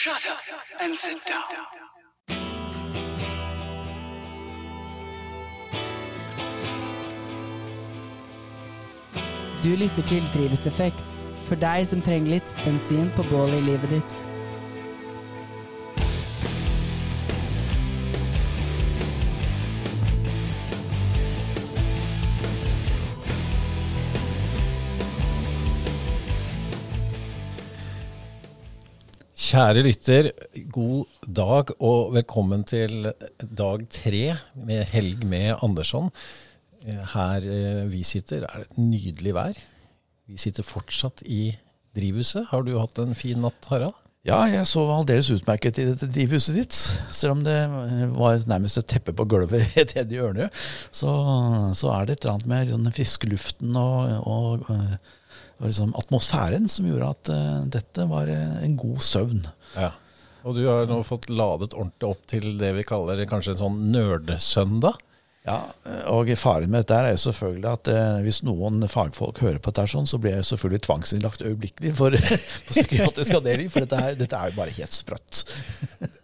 Shut up and sit down. Du lytter til Drivhuseffekt, for deg som trenger litt bensin på bålet i livet ditt. Kjære lytter, god dag og velkommen til dag tre med Helg med Andersson. Eh, Her eh, vi sitter er det nydelig vær. Vi sitter fortsatt i drivhuset. Har du hatt en fin natt, Harald? Ja, jeg sov aldeles utmerket i dette drivhuset ditt. Selv om det var nærmest et teppe på gulvet i et hjørne, så, så er det et eller annet med den friske luften og, og, og liksom atmosfæren som gjorde at uh, dette var eh, en god søvn. Ja. Og du har nå fått ladet ordentlig opp til det vi kaller kanskje en sånn nerdesøndag. Ja, og faren med dette er jo selvfølgelig at eh, hvis noen fagfolk hører på dette, her sånn, så blir jeg selvfølgelig tvangsinnlagt øyeblikkelig for, for psykiatrisk avdeling, for dette, er- dette er jo bare helt sprøtt.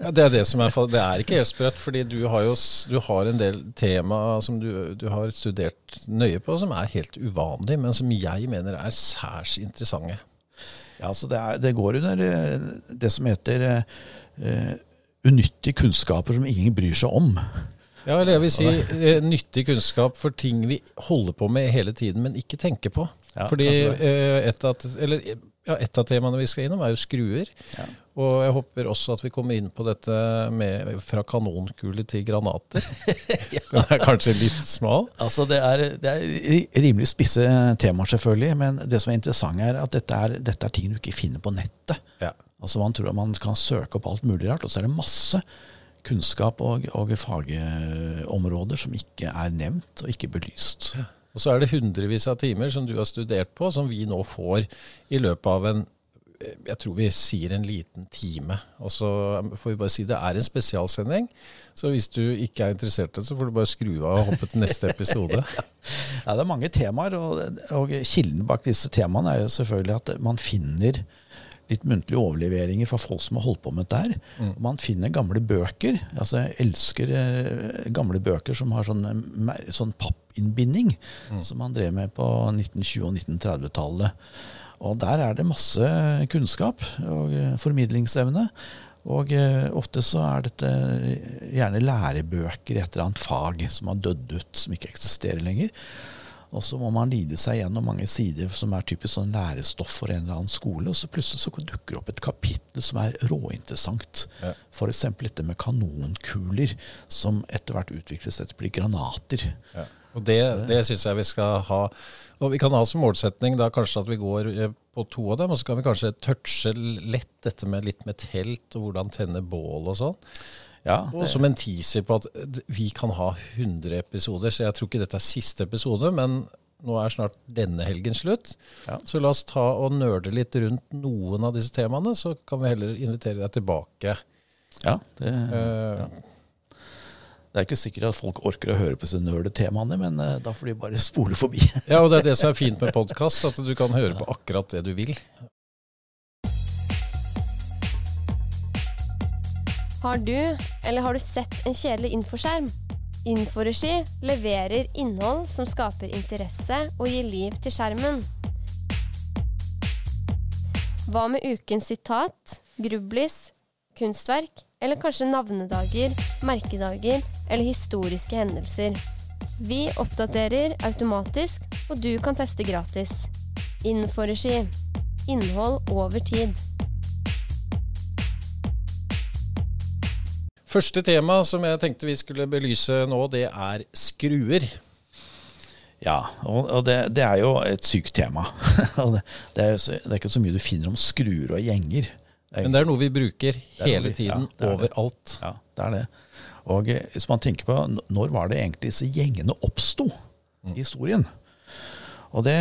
Ja, det er det som er fall- Det er ikke helt sprøtt, fordi du har jo du har en del tema som du, du har studert nøye på, som er helt uvanlig, men som jeg mener er særs interessante. Ja, så det, er, det går under eh, det som heter eh, unyttige kunnskaper som ingen bryr seg om. Ja, eller jeg vil si eh, nyttig kunnskap for ting vi holder på med hele tiden, men ikke tenker på. Ja, Fordi eh, et av, eller, ja, et av temaene vi skal innom, er jo skruer. Ja. Og jeg håper også at vi kommer inn på dette med fra kanonkule til granater. Den er kanskje litt smal. Altså det er, det er rimelig spisse temaer, selvfølgelig, men det som er interessant, er at dette er, dette er ting du ikke finner på nettet. Ja. Altså Man tror at man kan søke opp alt mulig rart, og så er det masse kunnskap og, og fagområder som ikke er nevnt og ikke belyst. Og så er det hundrevis av timer som du har studert på, som vi nå får i løpet av en jeg tror vi sier en liten time. Og så får vi bare si det er en spesialsending. Så hvis du ikke er interessert, så får du bare skru av og hoppe til neste episode. Ja, det er mange temaer, og, og kilden bak disse temaene er jo selvfølgelig at man finner litt muntlige overleveringer fra folk som har holdt på med dette her. Man finner gamle bøker. altså Jeg elsker eh, gamle bøker som har sånn, eh, sånn pappinnbinding, som man drev med på 1920- og 1930-tallet. Og der er det masse kunnskap og eh, formidlingsevne. Og ofte så er dette gjerne lærebøker i et eller annet fag som har dødd ut, som ikke eksisterer lenger. Og så må man lide seg gjennom mange sider som er typisk sånn lærestoff for en eller annen skole, og så plutselig så dukker det opp et kapittel som er råinteressant. Ja. F.eks. dette med kanonkuler, som etter hvert utvikles til å bli granater. Ja. Og det, det syns jeg vi skal ha. Og vi kan ha som målsetning da kanskje at vi går eh, på to av dem, og så kan vi kanskje touche lett dette med litt med telt og hvordan tenne bål og sånn. Ja, Og som en teaser på at vi kan ha 100 episoder, så jeg tror ikke dette er siste episode, men nå er snart denne helgen slutt. Ja. Så la oss ta og nerde litt rundt noen av disse temaene, så kan vi heller invitere deg tilbake. ja, det, Eh, det er ikke sikkert at folk orker å høre på disse nerdetemaene, men eh, da får de bare spole forbi. Ja, og det er det som er fint med podkast, at du kan høre på akkurat det du vil. Har du, eller har du sett en kjedelig infoskjerm? Inforegi leverer innhold som skaper interesse og gir liv til skjermen. Hva med ukens sitat, grublis, kunstverk, eller kanskje navnedager, merkedager eller historiske hendelser? Vi oppdaterer automatisk, og du kan teste gratis. Inforegi. Innhold over tid. Første tema som jeg tenkte vi skulle belyse nå, det er skruer. Ja, og, det, det er jo et sykt tema. Det, er, det er ikke så mye du finner om skruer og gjenger. Men det er noe vi bruker er hele vi- tiden, ja, er overalt. Ja, det er det. Og eh, hvis man tenker på når var det egentlig disse gjengene oppsto i historien? Og det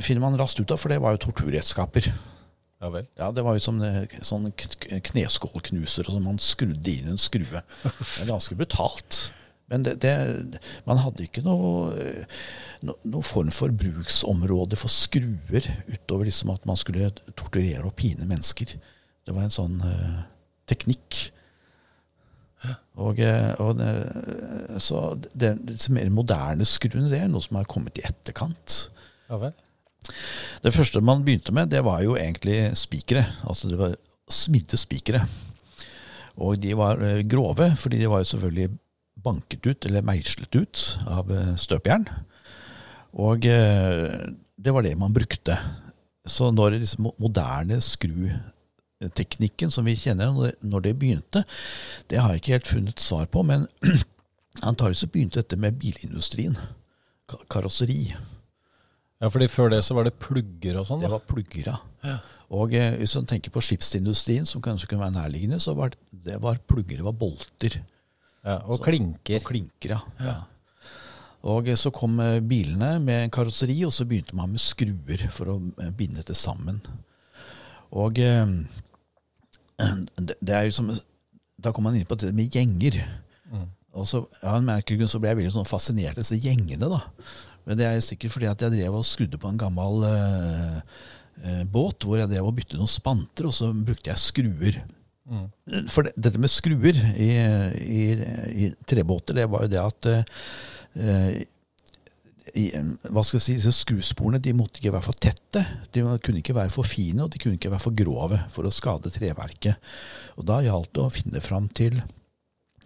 finner man raskt ut av, for det var jo torturredskaper. Ja vel. Ja, Det var jo som eh, sånn kneskålknuser som man skrudde inn en skrue. Det er ganske brutalt. Men det, det, man hadde ikke noe, eh, no, noe form for bruksområde for skruer utover liksom at man skulle torturere og pine mennesker. Det var en sånn uh, teknikk. Og, og det, så det mer moderne skruen det er noe som har kommet i etterkant. Ja vel. Det første man begynte med, det var jo egentlig spikere. Altså det var smidde spikere. Og de var eh, grove, fordi de var jo selvfølgelig banket ut, eller meislet ut, av støpjern. Og eh, det var det man brukte. Så når disse moderne skruteknikken som vi kjenner, når det, begynte, det har jeg ikke helt funnet svar på, men antakelig så begynte dette med bilindustrien. Karosseri. Ja, fordi før det så var det plugger og sånn, Det var plugger, ja. Ja. Og eh, hvis man tenker på skipsindustrien, som kanskje kunne være nærliggende, så var det, det var plugger, det var bolter Ja, og Så- klinker. og klinker. Ja. ja. Og eh, så kom eh, bilene med karosseri, og så begynte man med skruer for å eh, binde det sammen. Og det, er jo som Da kom man inn på det med gjenger. Mm. Og så, ja, en merkelig grunn så ble jeg veldig sånn fascinert av disse gjengene. da. Men det er sikkert fordi at jeg drev og skrudde på en gammel eh, eh, båt hvor jeg drev og bytte noen spanter, og så brukte jeg skruer. Mm. For det, dette med skruer i, i, i trebåter, det var jo det at eh, i, hva skal jeg si, disse skrusporene de måtte ikke være for tette. De kunne ikke være for fine, og de kunne ikke være for grove for å skade treverket. Og Da gjaldt det å finne fram til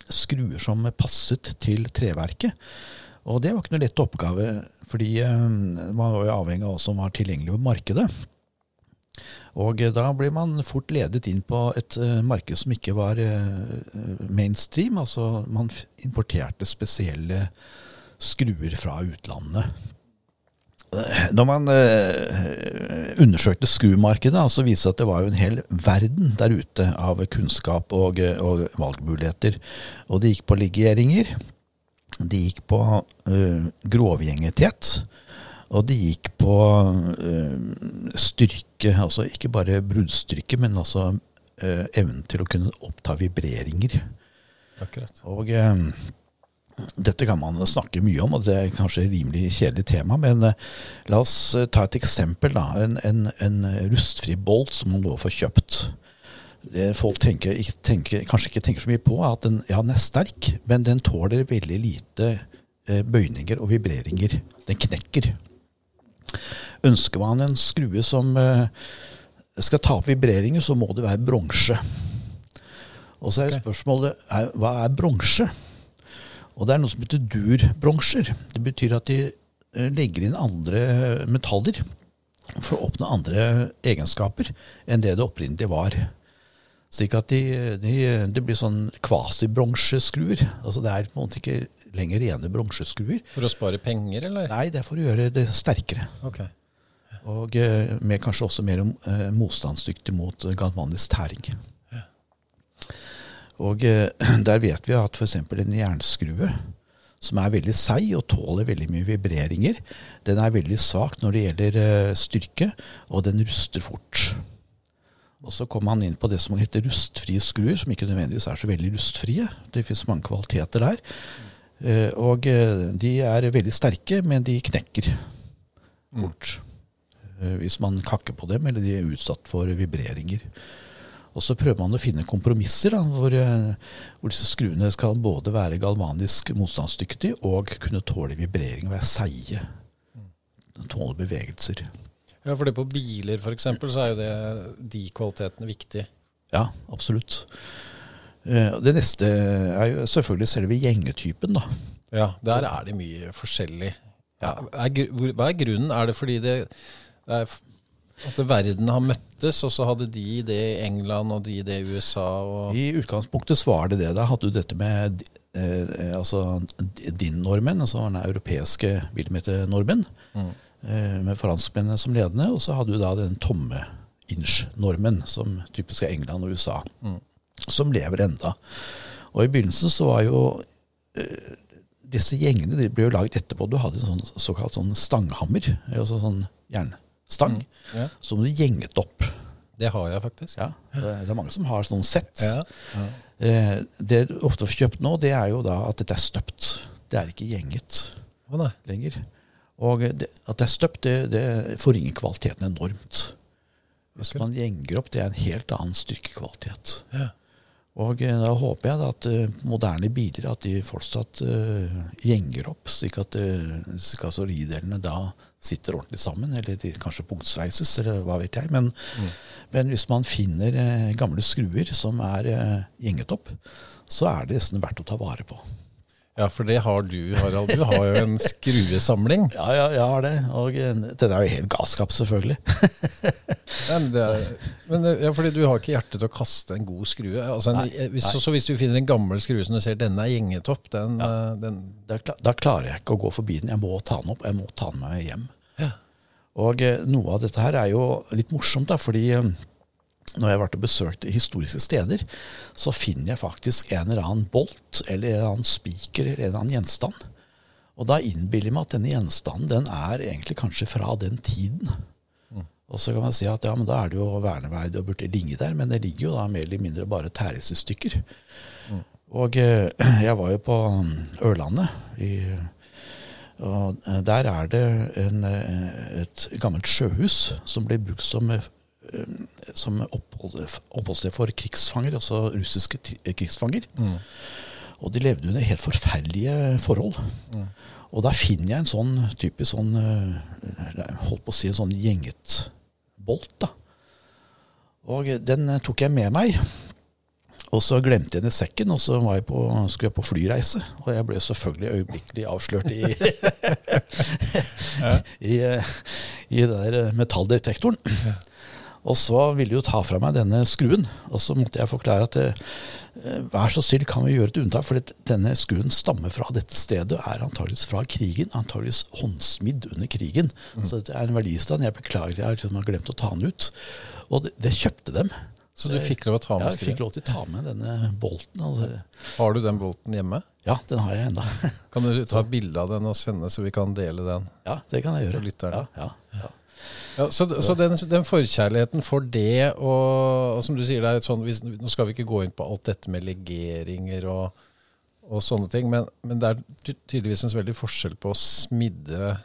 skruer som passet til treverket. Og det var ikke noe lett oppgave, fordi eh, man var jo avhengig av hva som var tilgjengelig på markedet. Og eh, da ble man fort ledet inn på et eh, marked som ikke var mainstream. Altså man importerte spesielle skruer fra utlandet. Når man undersøkte skrumarkedet, så viste det at det var en hel verden der ute av kunnskap og, og valgmuligheter. Og det gikk på legeringer, det gikk på uh, grovgjengethet, og de gikk på uh, styrke, altså ikke bare bruddstyrke, men altså uh, evnen til å kunne oppta vibreringer. Akkurat. Og dette kan man snakke mye om, og det er kanskje et rimelig kjedelig tema, men la oss ta et eksempel. da, En, en, en rustfri bolt som man nå får kjøpt. Det folk tenker, tenker, kanskje ikke tenker så mye på, er at den, ja, den er sterk, men den tåler veldig lite eh, bøyninger og vibreringer. Den knekker. Ønsker man en skrue som eh, skal ta opp vibreringer, så må det være bronse. Og så er okay. spørsmålet er, hva er bronse? Og det er noe som heter durbronser. Det betyr at de eh, legger inn andre metaller for å oppnå andre egenskaper enn det det opprinnelig var. Slik at de, de, det blir sånn kvasibronseskruer. Altså det er på en måte ikke lenger rene bronseskruer. For å spare penger, eller? Nei, det er for å gjøre det sterkere. Okay. Og eh, med kanskje også mer eh, motstandsdyktig mot eh, galvanisk tæring. Og eh, der vet vi at f.eks. en jernskrue, som er veldig seig og tåler veldig mye vibreringer, den er veldig svak når det gjelder eh, styrke, og den ruster fort. Og så kommer man inn på det som heter rustfrie skruer, som ikke nødvendigvis er så veldig rustfrie. Det fins mange kvaliteter der. Eh, Og eh, de er veldig sterke, men de knekker fort. Eh, Hvis man kakker på dem, eller de er utsatt for vibreringer. Og så prøver man å finne kompromisser da, hvor, hvor disse skruene skal både være galvanisk motstandsdyktige og kunne tåle vibrering være seige. Tåle bevegelser. Ja, for det på biler for eksempel, så er jo det, de kvalitetene viktig. Ja, absolutt. Eh, Det neste er jo selvfølgelig selve gjengetypen, da. Ja, der er det mye forskjellig. Ja. Er, hva er grunnen? Er det fordi det, det er at verden har møttes, og så hadde de det i England og de det i USA? Og, I utgangspunktet var det det. Da hadde du dette med eh, altså din-nordmenn, altså den europeiske millimeternormen, Mm. Eh, med franskmennene som ledende. Og så hadde du da den tomme inch-normen, som typisk er England og USA, Mm. som lever enda. Og i begynnelsen så var jo eh, disse gjengene de ble jo laget etterpå. Du hadde en sånn såkalt sånn stanghammer, altså sånn jernstang, ja, som du gjenget opp. det har jeg faktisk. Ja, det er mange som har sånn sett. Ja, ja. Eh, Det du ofte får kjøpt nå, det er jo da at dette er støpt. Det er ikke gjenget nei. lenger. Og det, at det er støpt, det, det forringer kvaliteten enormt. Hvis man gjenger opp, det er en helt annen styrkekvalitet. Ja. Og eh, da håper jeg at eh, moderne biler at de fortsatt uh, gjenger opp, slik at uh, karosseridelene da sitter ordentlig sammen. Eller de kanskje punktsveises, eller hva vet jeg. Men, men hvis man finner uh, gamle skruer som er gjenget opp, så er det nesten verdt å ta vare på. Ja, for det har du, Harald. Du har jo en skruesamling. Ja, ja, jeg har det. Og den dette er jo helt galskap, selvfølgelig. Men, det er, men ja, fordi du har ikke hjerte til å kaste en god skrue. Altså en, Nei, hvis, nei. Så hvis du finner en gammel skrue som du ser denne er gjengetopp, den, Ja. eh, den da, da klarer jeg ikke å gå forbi den. Jeg må ta den opp. Jeg må ta den med hjem. Ja. Og eh, noe av dette her er jo litt morsomt, da, fordi eh, når jeg har vært og besøkt historiske steder, så finner jeg faktisk en eller annen bolt eller en eller annen spiker eller en eller annen gjenstand. Og da innbiller jeg meg at denne gjenstanden den er egentlig kanskje fra den tiden. Og så kan man si at ja, men da er det jo verneverdig og burde ligge der, men det ligger jo da mer eller mindre bare tæres i stykker. Og eh, jeg var jo på mm, Ørlandet, i, og eh, der er det en, eh, et gammelt sjøhus som ble brukt som, som opphold, oppholdssted for krigsfanger, altså russiske krigsfanger. krigsfanger. Og de levde under helt forferdelige forhold. Og der finner jeg en sånn typisk sånn eh, Holdt på å si en sånn gjenget bolt, da. Og den eh, tok jeg med meg. Og så glemte jeg den i sekken, og så var jeg på, skulle jeg på flyreise. Og jeg ble selvfølgelig øyeblikkelig avslørt i, i, i, i den der eh, metalldetektoren. Og så ville de jo ta fra meg denne skruen, og så måtte jeg forklare at eh, vær så snill, kan vi gjøre et unntak, for denne skruen stammer fra dette stedet og er antageligvis fra krigen, antageligvis håndsmidd under krigen. Så det er en verdistand. Jeg beklager, jeg har liksom glemt å ta den ut. Og det, det kjøpte dem. Så du fikk lov å ta med skruen? Ja, jeg fikk lov til å ta med denne bolten. Altså. Har du den bolten hjemme? Ja, den har jeg enda. Kan du ta bilde av den og sende, så vi kan dele den? Ja, det kan jeg gjøre. For lytterne. Ja, ja, ja. Ja, så så den, den forkjærligheten for det, og, og som du sier, er sånn, hvis, nå skal vi ikke gå inn på alt dette med legeringer og, og sånne ting, men, men det er tydeligvis en veldig forskjell på å smidde,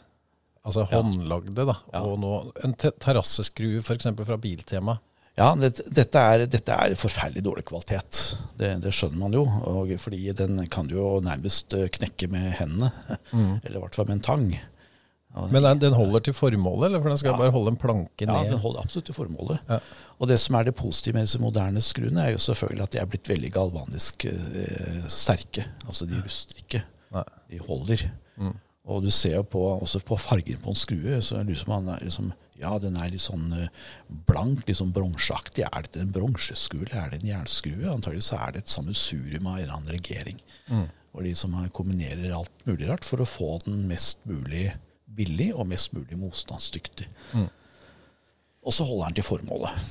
altså Ja. håndlagde, da, Ja. og nå en te- terrasseskrue f.eks. fra Biltema. Ja, det, dette, er, dette er forferdelig dårlig kvalitet. Det, det skjønner man jo. Og fordi den kan du jo nærmest knekke med hendene. Eller i hvert fall med en tang. Men den, den holder til formålet, eller for den skal Ja. bare holde en planke ned? ja, den holder absolutt til formålet. Ja. Og det som er det positive med disse moderne skruene, er jo selvfølgelig at de er blitt veldig galvanisk eh, sterke. Altså de ruster ikke. Nei. De holder. Og du ser jo på, også på fargen på en skrue, så lurer som man er liksom, ja, den er litt sånn eh, blank, litt sånn bronseaktig. Er dette en bronseskrue, eller er det en jernskrue? Antagelig så er det et sammensurium av en eller annen legering. Og de som kombinerer alt mulig rart for å få den mest mulig billig og mest mulig motstandsdyktig. Og så holder den til formålet.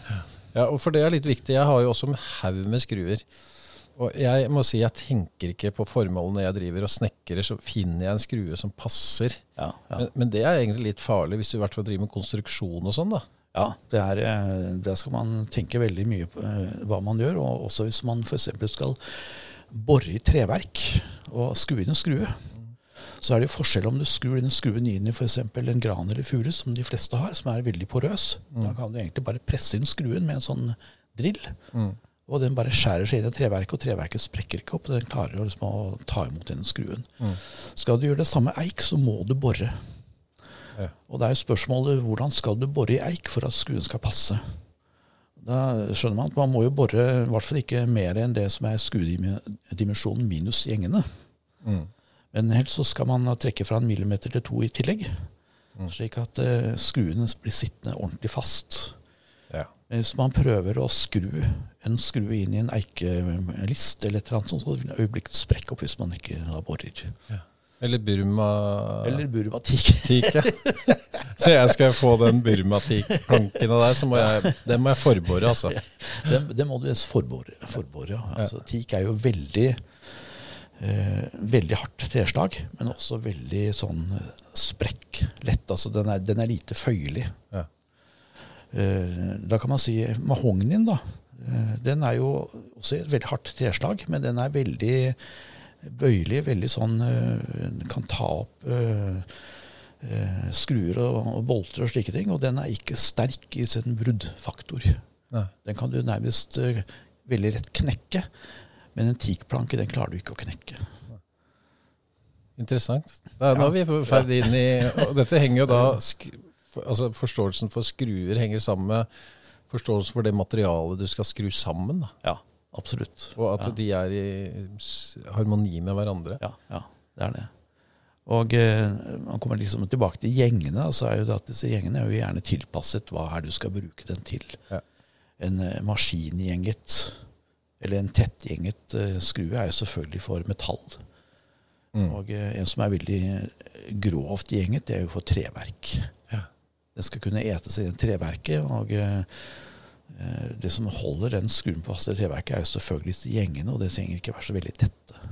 Ja, og for det er litt viktig. Jeg har jo også en haug med skruer. Og jeg må si jeg tenker ikke på formålet når jeg driver og snekrer, så finner jeg en skrue som passer. Ja, ja. Men, men det er egentlig litt farlig hvis du i hvert fall driver med konstruksjon og sånn, da. Ja, det er, eh, der skal man tenke veldig mye på eh, hva man gjør. Og også hvis man f.eks. skal bore i treverk og skru inn en skrue. Så er det jo forskjell om du skrur den skruen inn i f.eks. en gran eller furu, som de fleste har, som er veldig porøs. Da kan du egentlig bare presse inn skruen med en sånn drill. Og den bare skjærer seg inn i treverket, og treverket sprekker ikke opp. og Den klarer liksom, å ta imot den skruen. Skal du gjøre det samme eik, så må du bore. Ja. Og det er jo spørsmålet hvordan skal du bore i eik for at skruen skal passe. Da skjønner man at man må jo bore i hvert fall ikke mer enn det som er skruedimensjonen minus gjengene. Men helst så skal man trekke fra en millimeter til to i tillegg. Slik at uh, skruene blir sittende ordentlig fast. Ja. Hvis man prøver å skru en skrue inn i en eikelist, eller et eller annet sånt, så vil den øyeblikket sprekke opp hvis man ikke da borer. Eller Burma Eller Burmatik. Tik, ja. Så jeg skal få den Burma-teak-plankene der, så må jeg, den må jeg forbore, altså. Det, det må du forbore. forbore ja. altså, Teak er jo veldig eh, veldig hardt treslag, men også veldig sånn eh, sprekk. Lett. Altså, den, er, den er lite føyelig. Ja. Eh, da kan man si mahognien, da. Eh, den er jo også et veldig hardt treslag, men den er veldig bøyelig. Veldig sånn eh, Kan ta opp eh, eh, skruer og, og bolter og slike ting. Og den er ikke sterk i sin bruddfaktor. Ja. Den kan du nærmest eh, veldig lett knekke. Men en teakplanke den klarer du ikke å knekke. Interessant. Da, nå er vi på ferd inn i og Dette henger jo da altså Forståelsen for skruer henger sammen med forståelsen for det materialet du skal skru sammen. Da. Ja, absolutt. Og at ja. de er i harmoni med hverandre. Ja, ja, det er det. Og eh, man kommer liksom tilbake til gjengene. så er jo det at Disse gjengene er jo gjerne tilpasset hva er det du skal bruke den til. Ja. En eh, maskingjenget eller en tettgjenget eh, skrue er jo selvfølgelig for metall. Mm. Og eh, en som er veldig eh, grovt gjenget, det er jo for treverk. Ja. Den skal kunne ete seg inn i treverket. og Det som holder den skruen på fast i treverket, er jo selvfølgelig gjengene, og det trenger ikke være så veldig tette.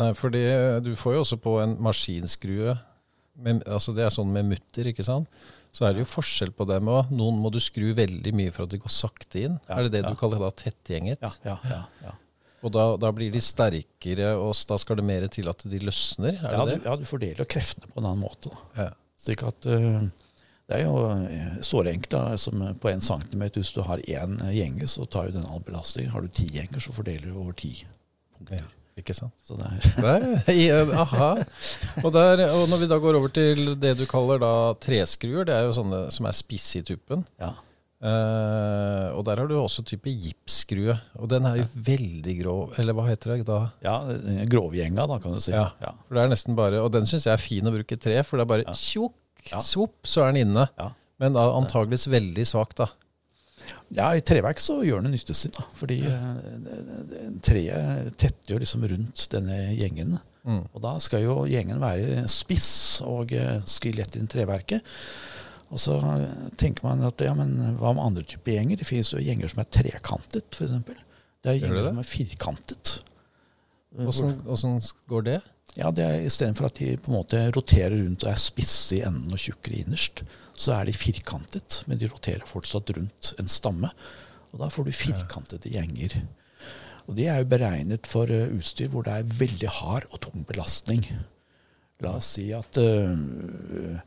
Nei, fordi du får jo også på en maskinskrue med, altså Det er sånn med mutter, ikke sant? Så er det jo forskjell på dem òg. Noen må du skru veldig mye for at de går sakte inn. Ja, er det det ja. du kaller da tettgjenget? Ja, ja, ja, ja. Og da, da blir de sterkere, og da skal det mer til at de løsner? Er ja, det du, det? ja, du fordeler kreftene på en annen måte. Da. Ja. Slik at uh, Det er jo uh, såre enkelt. da, som på én centimeter. Hvis du har én gjenge, så tar jo den all belastning. Har du ti gjenger, så fordeler du over ti punkter. Ja, ikke sant? Er Der, i, aha. Og, der, og når vi da går over til det du kaller da treskruer, det er jo sånne som er spisse i tuppen. ja. Eh, og der har du også type gipsskrue. Og den er jo veldig grov. Eller hva heter det da? ja, eh, grovgjenga, da, kan du si. Ja. Ja. For det er nesten bare, Og den syns jeg er fin å bruke tre, for det er bare tjukk, Ja. svopp, så er den inne. Ja. Men da antageligvis veldig svak, da. Ja, I treverk så gjør den nytte sin. da, Fordi eh, treet tetter jo liksom rundt denne gjengen. Mm. Og da skal jo gjengen være spiss og eh, inn i treverket. Og så tenker man at ja, men hva med andre typer gjenger? Det finnes jo gjenger som er trekantet, f.eks. Det er gjenger det? som er firkantet. Hvordan, går det? Ja, det er Istedenfor at de på en måte roterer rundt og er spisse i enden og tjukkere innerst, så er de firkantet, men de roterer fortsatt rundt en stamme. Og da får du firkantede gjenger. Og de er jo beregnet for eh, utstyr hvor det er veldig hard og tung belastning. La oss si at uh,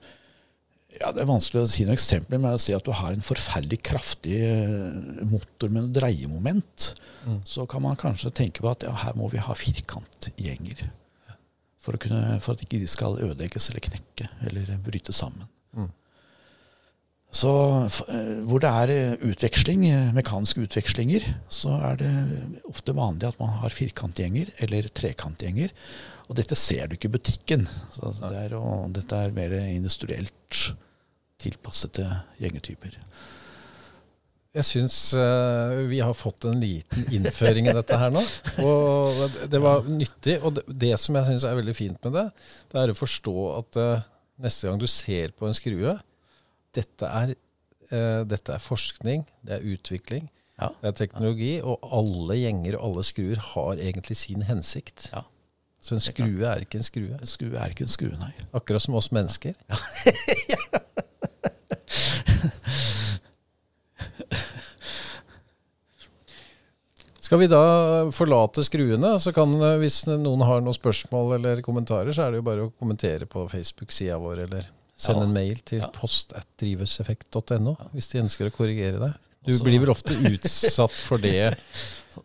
ja, Det er vanskelig å si noen eksempler, men la oss si at du har en forferdelig kraftig eh, motor med noe dreiemoment. Så kan man kanskje tenke på at ja, her må vi ha firkantgjenger. For, å kunne, for at ikke de skal ødelegges eller knekke eller bryte sammen. Mm. Så eh, hvor det er eh, utveksling, eh, mekaniske utvekslinger, så er det ofte vanlig at man har firkantgjenger eller trekantgjenger. Og dette ser du ikke i butikken. Så altså, det er, dette er mer industrielt tilpassede gjengetyper. Jeg syns vi har fått en liten innføring i dette her nå. Og det- var nyttig. Og det, som jeg syns er veldig fint med det, det er å forstå at neste gang du ser på en skrue Dette er, uh, dette er forskning, det er utvikling, Ja. det er teknologi, og alle gjenger og alle skruer har egentlig sin hensikt. Ja. Så en skrue er ikke en skrue. En skrue er ikke en skrue, nei. Akkurat som oss mennesker. Ja. Skal vi da forlate skruene? Så kan, eh, Hvis noen har noen spørsmål eller kommentarer, så er det jo bare å kommentere på Facebook-sida vår, eller sende Ja. en mail til Ja. post at drivhuseffekt.no hvis de ønsker å korrigere deg. Du Også- blir vel ofte utsatt for det,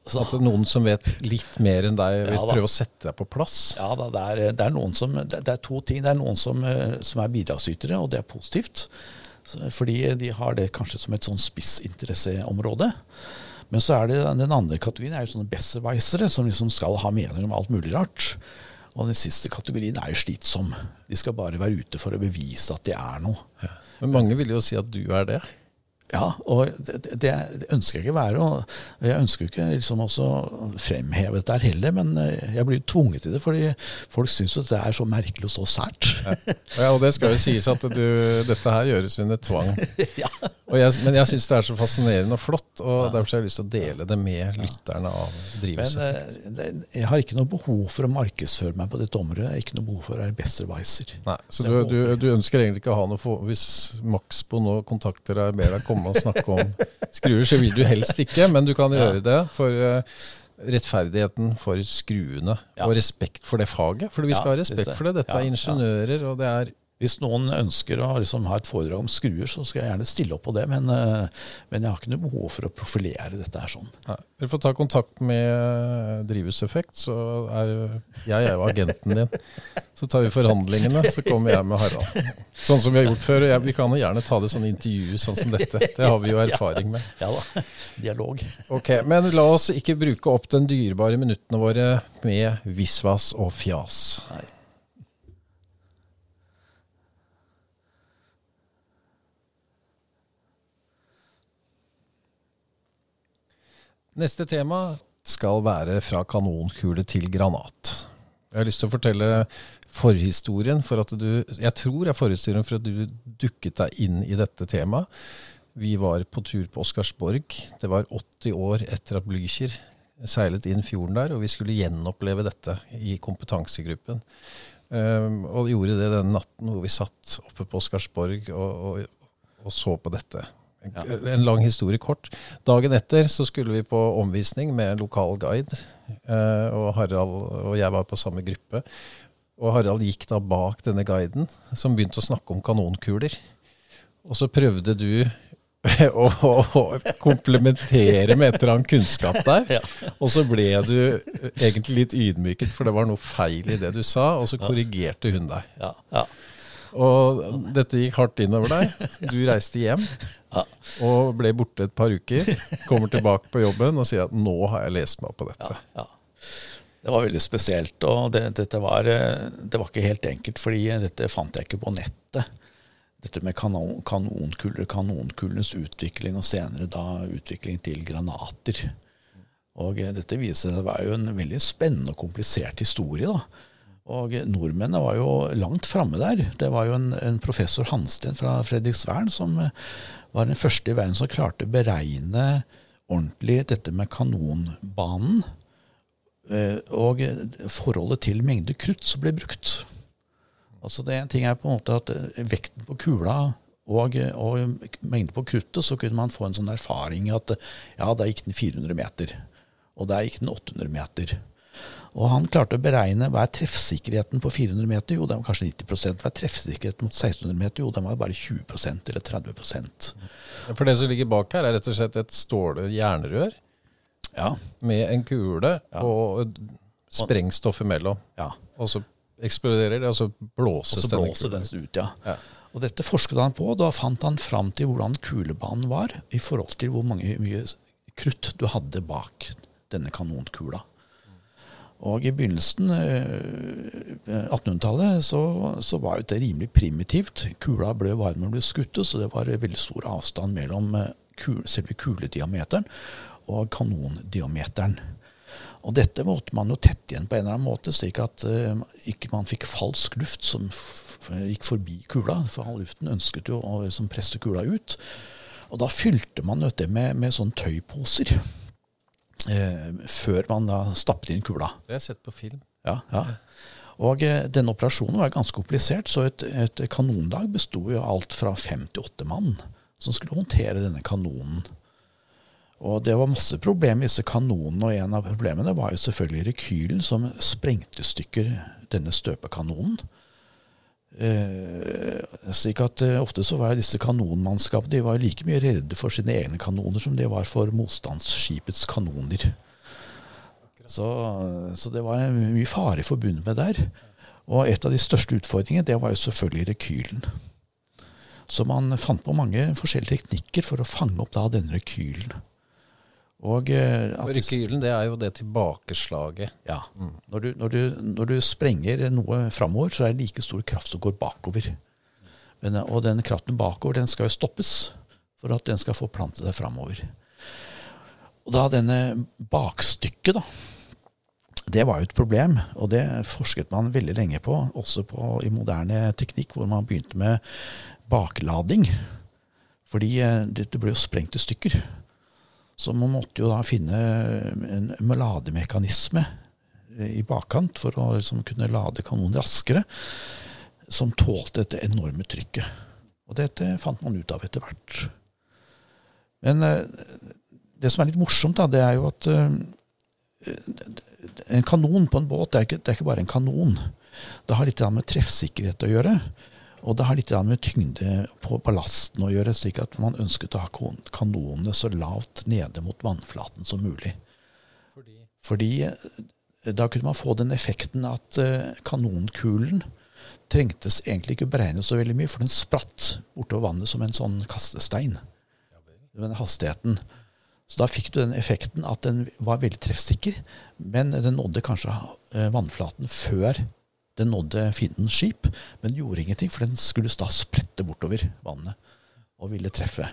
Så, at noen som vet litt mer enn deg, vil Ja prøve å sette deg på plass. Ja, da, det, er, det, er noen som, det, det er to ting. Det er noen som, eh, som er bidragsytere, og det er positivt. Fordi de har det kanskje som et sånn spissinteresseområde. Men så er det den andre kategorien er jo sånne besserwisere, som liksom skal ha meninger om alt mulig rart. Og den siste kategorien er jo slitsom. De skal bare være ute for å bevise at de er noe. Men mange vil jo si at du er det. Ja, og det, det, det ønsker jeg ikke være. Og jeg ønsker ikke liksom også fremheve dette heller, men eh, jeg blir tvunget til det fordi folk syns det er så merkelig og så sært. Ja, og det skal jo sies at du, dette her gjøres under tvang. ja. Jeg, men jeg syns det er så fascinerende og flott, og derfor har jeg lyst til å dele det med lytterne av Men Drivhuset. eh, det, jeg har ikke noe behov for å markedsføre meg på dette området. Jeg har ikke noe behov for å være besserwisser. Nei, så du, du, du ønsker egentlig ikke å ha noe for, Hvis Maxbo nå kontakter deg og ber deg komme og snakke om skruer, så vil du helst ikke, men du kan gjøre det for eh, rettferdigheten for skruene og respekt for det faget. For vi skal ha respekt for det. Dette er ingeniører, og det er Hvis noen ønsker å liksom ha et foredrag om skruer, så skal jeg gjerne stille opp på det. Men, eh, men jeg har ikke noe behov for å profilere dette her sånn. Nei. Dere får ta kontakt med Drivhuseffekt, så er jeg er jo agenten din. Så tar vi forhandlingene, så kommer jeg med Harald. Sånn som vi har gjort før. og vi kan gjerne ta det sånn intervju sånn som dette. Det har vi jo erfaring med. Ja da, dialog. Ok, Men la oss ikke bruke opp den dyrebare minuttene våre med visvas og fjas. Nei. Neste tema skal være fra kanonkule til granat. Jeg har lyst til å fortelle forhistorien for at du Jeg tror er forhistorien for at du dukket deg inn i dette temaet. Vi var på tur på Oscarsborg. Det var 80 år etter at Blücher seilet inn fjorden der, og vi skulle gjenoppleve dette i kompetansegruppen. Um, og gjorde det den natten hvor vi satt oppe på Oscarsborg og, og, og så på dette. En, lang historie kort. Dagen etter så skulle vi på omvisning med en lokal guide. eh, og Harald og jeg var på samme gruppe. Og Harald gikk da bak denne guiden, som begynte å snakke om kanonkuler. Og så prøvde du å, å, komplementere med et eller annet kunnskap der. Og så ble du egentlig litt ydmyket, for det var noe feil i det du sa, og så korrigerte hun deg. Ja, ja. Og dette gikk hardt innover deg. Du reiste hjem Ja. og ble borte et par uker. Kommer tilbake på jobben og sier at 'nå har jeg lest meg på dette'. Ja, ja. Det var veldig spesielt, og det, dette var, eh, det var ikke helt enkelt, fordi dette fant jeg ikke på nettet. Dette med kanon, kanonkuller, kanonkullenes utvikling, og senere da utvikling til granater. Og eh, dette viser seg være jo en veldig spennende og komplisert historie. da. Og nordmennene var jo langt framme der. Det var jo en, en professor Hansten fra Fredriksvern som eh, var den første i verden som klarte å beregne ordentlig dette med kanonbanen eh, og forholdet til mengde krutt som ble brukt. Altså det En ting er på en måte at eh, vekten på kula og, og mengden på kruttet, så kunne man få en sånn erfaring at ja, der gikk den 400 meter, og der gikk den 800 meter. Og han klarte å beregne hva er treffsikkerheten på 400 meter. Jo, den var kanskje 90 Hva er treffsikkerheten mot 1600 meter? Jo, den var bare 20% eller 30% For det som ligger bak her, er rett og slett et ståle jernrør Ja. med en kule Ja. og sprengstoff imellom. ja. Og så eksploderer det, og så Og blåses så denne blåser kulen. den ut, ja. Ja. Og dette forsket han på, og da fant han fram til hvordan kulebanen var i forhold til hvor mange, mye krutt du hadde bak denne kanonkula. Og i begynnelsen, eh, 1800-tallet, så, så var jo det rimelig primitivt. Kula ble varm den ble skutt, så det var veldig stor avstand mellom eh, kul, selve kulediameteren og kanondiameteren. Og dette måtte man jo tette igjen på en eller annen måte, slik at uh, ikke man fikk falsk luft som gikk forbi kula. For all luften ønsket jo å liksom presse kula ut. Og da fylte man det med, med sånne tøyposer. Eh, før man da stappet inn kula. Det har jeg sett på film. Ja, ja. Og eh, denne operasjonen var ganske komplisert, så et, et kanondag besto jo alt fra fem til åtte mann som skulle håndtere denne kanonen. Og det var masse problemer med disse kanonene, og en av problemene var jo selvfølgelig rekylen som sprengte stykker denne støpekanonen. Eh, slik at eh, Ofte så var disse kanonmannskapene de var like mye redde for sine egne kanoner som de var for motstandsskipets kanoner. Så, så det var mye fare forbundet med der. Og et av de største utfordringene det var jo selvfølgelig rekylen. Så man fant på mange forskjellige teknikker for å fange opp da denne rekylen. Og eh, Rekylen det er jo det tilbakeslaget. ja. Når, du, når, du, når du sprenger noe framover, så er det like stor kraft som går bakover. Men, og den kraften bakover den skal jo stoppes for at den skal få plante seg framover. Og da denne bakstykket, da, det var jo et problem. Og det forsket man veldig lenge på, også på, i moderne teknikk, hvor man begynte med baklading. Fordi eh, dette ble jo sprengt i stykker. Så man måtte jo da finne en lademekanisme i bakkant for å liksom kunne lade kanonen raskere, som tålte dette enorme trykket. Og dette fant man ut av etter hvert. Men eh, det som er litt morsomt, da, det er jo at eh, en kanon på en båt det er, ikke, det er ikke bare en kanon. Det har litt med treffsikkerhet å gjøre. Og det har litt med tyngde på ballasten å gjøre, slik at man ønsket å ha kanonene så lavt nede mot vannflaten som mulig. Fordi Fordi da kunne man få den effekten at eh, kanonkulen trengtes egentlig ikke beregne så veldig mye, for den spratt bortover vannet som en sånn kastestein. Den hastigheten. Så da fikk du den effekten at den var veldig treffsikker, men den nådde kanskje eh, vannflaten før den nådde fiendens skip. Men gjorde ingenting, for den skulle da sprette bortover vannet og ville treffe.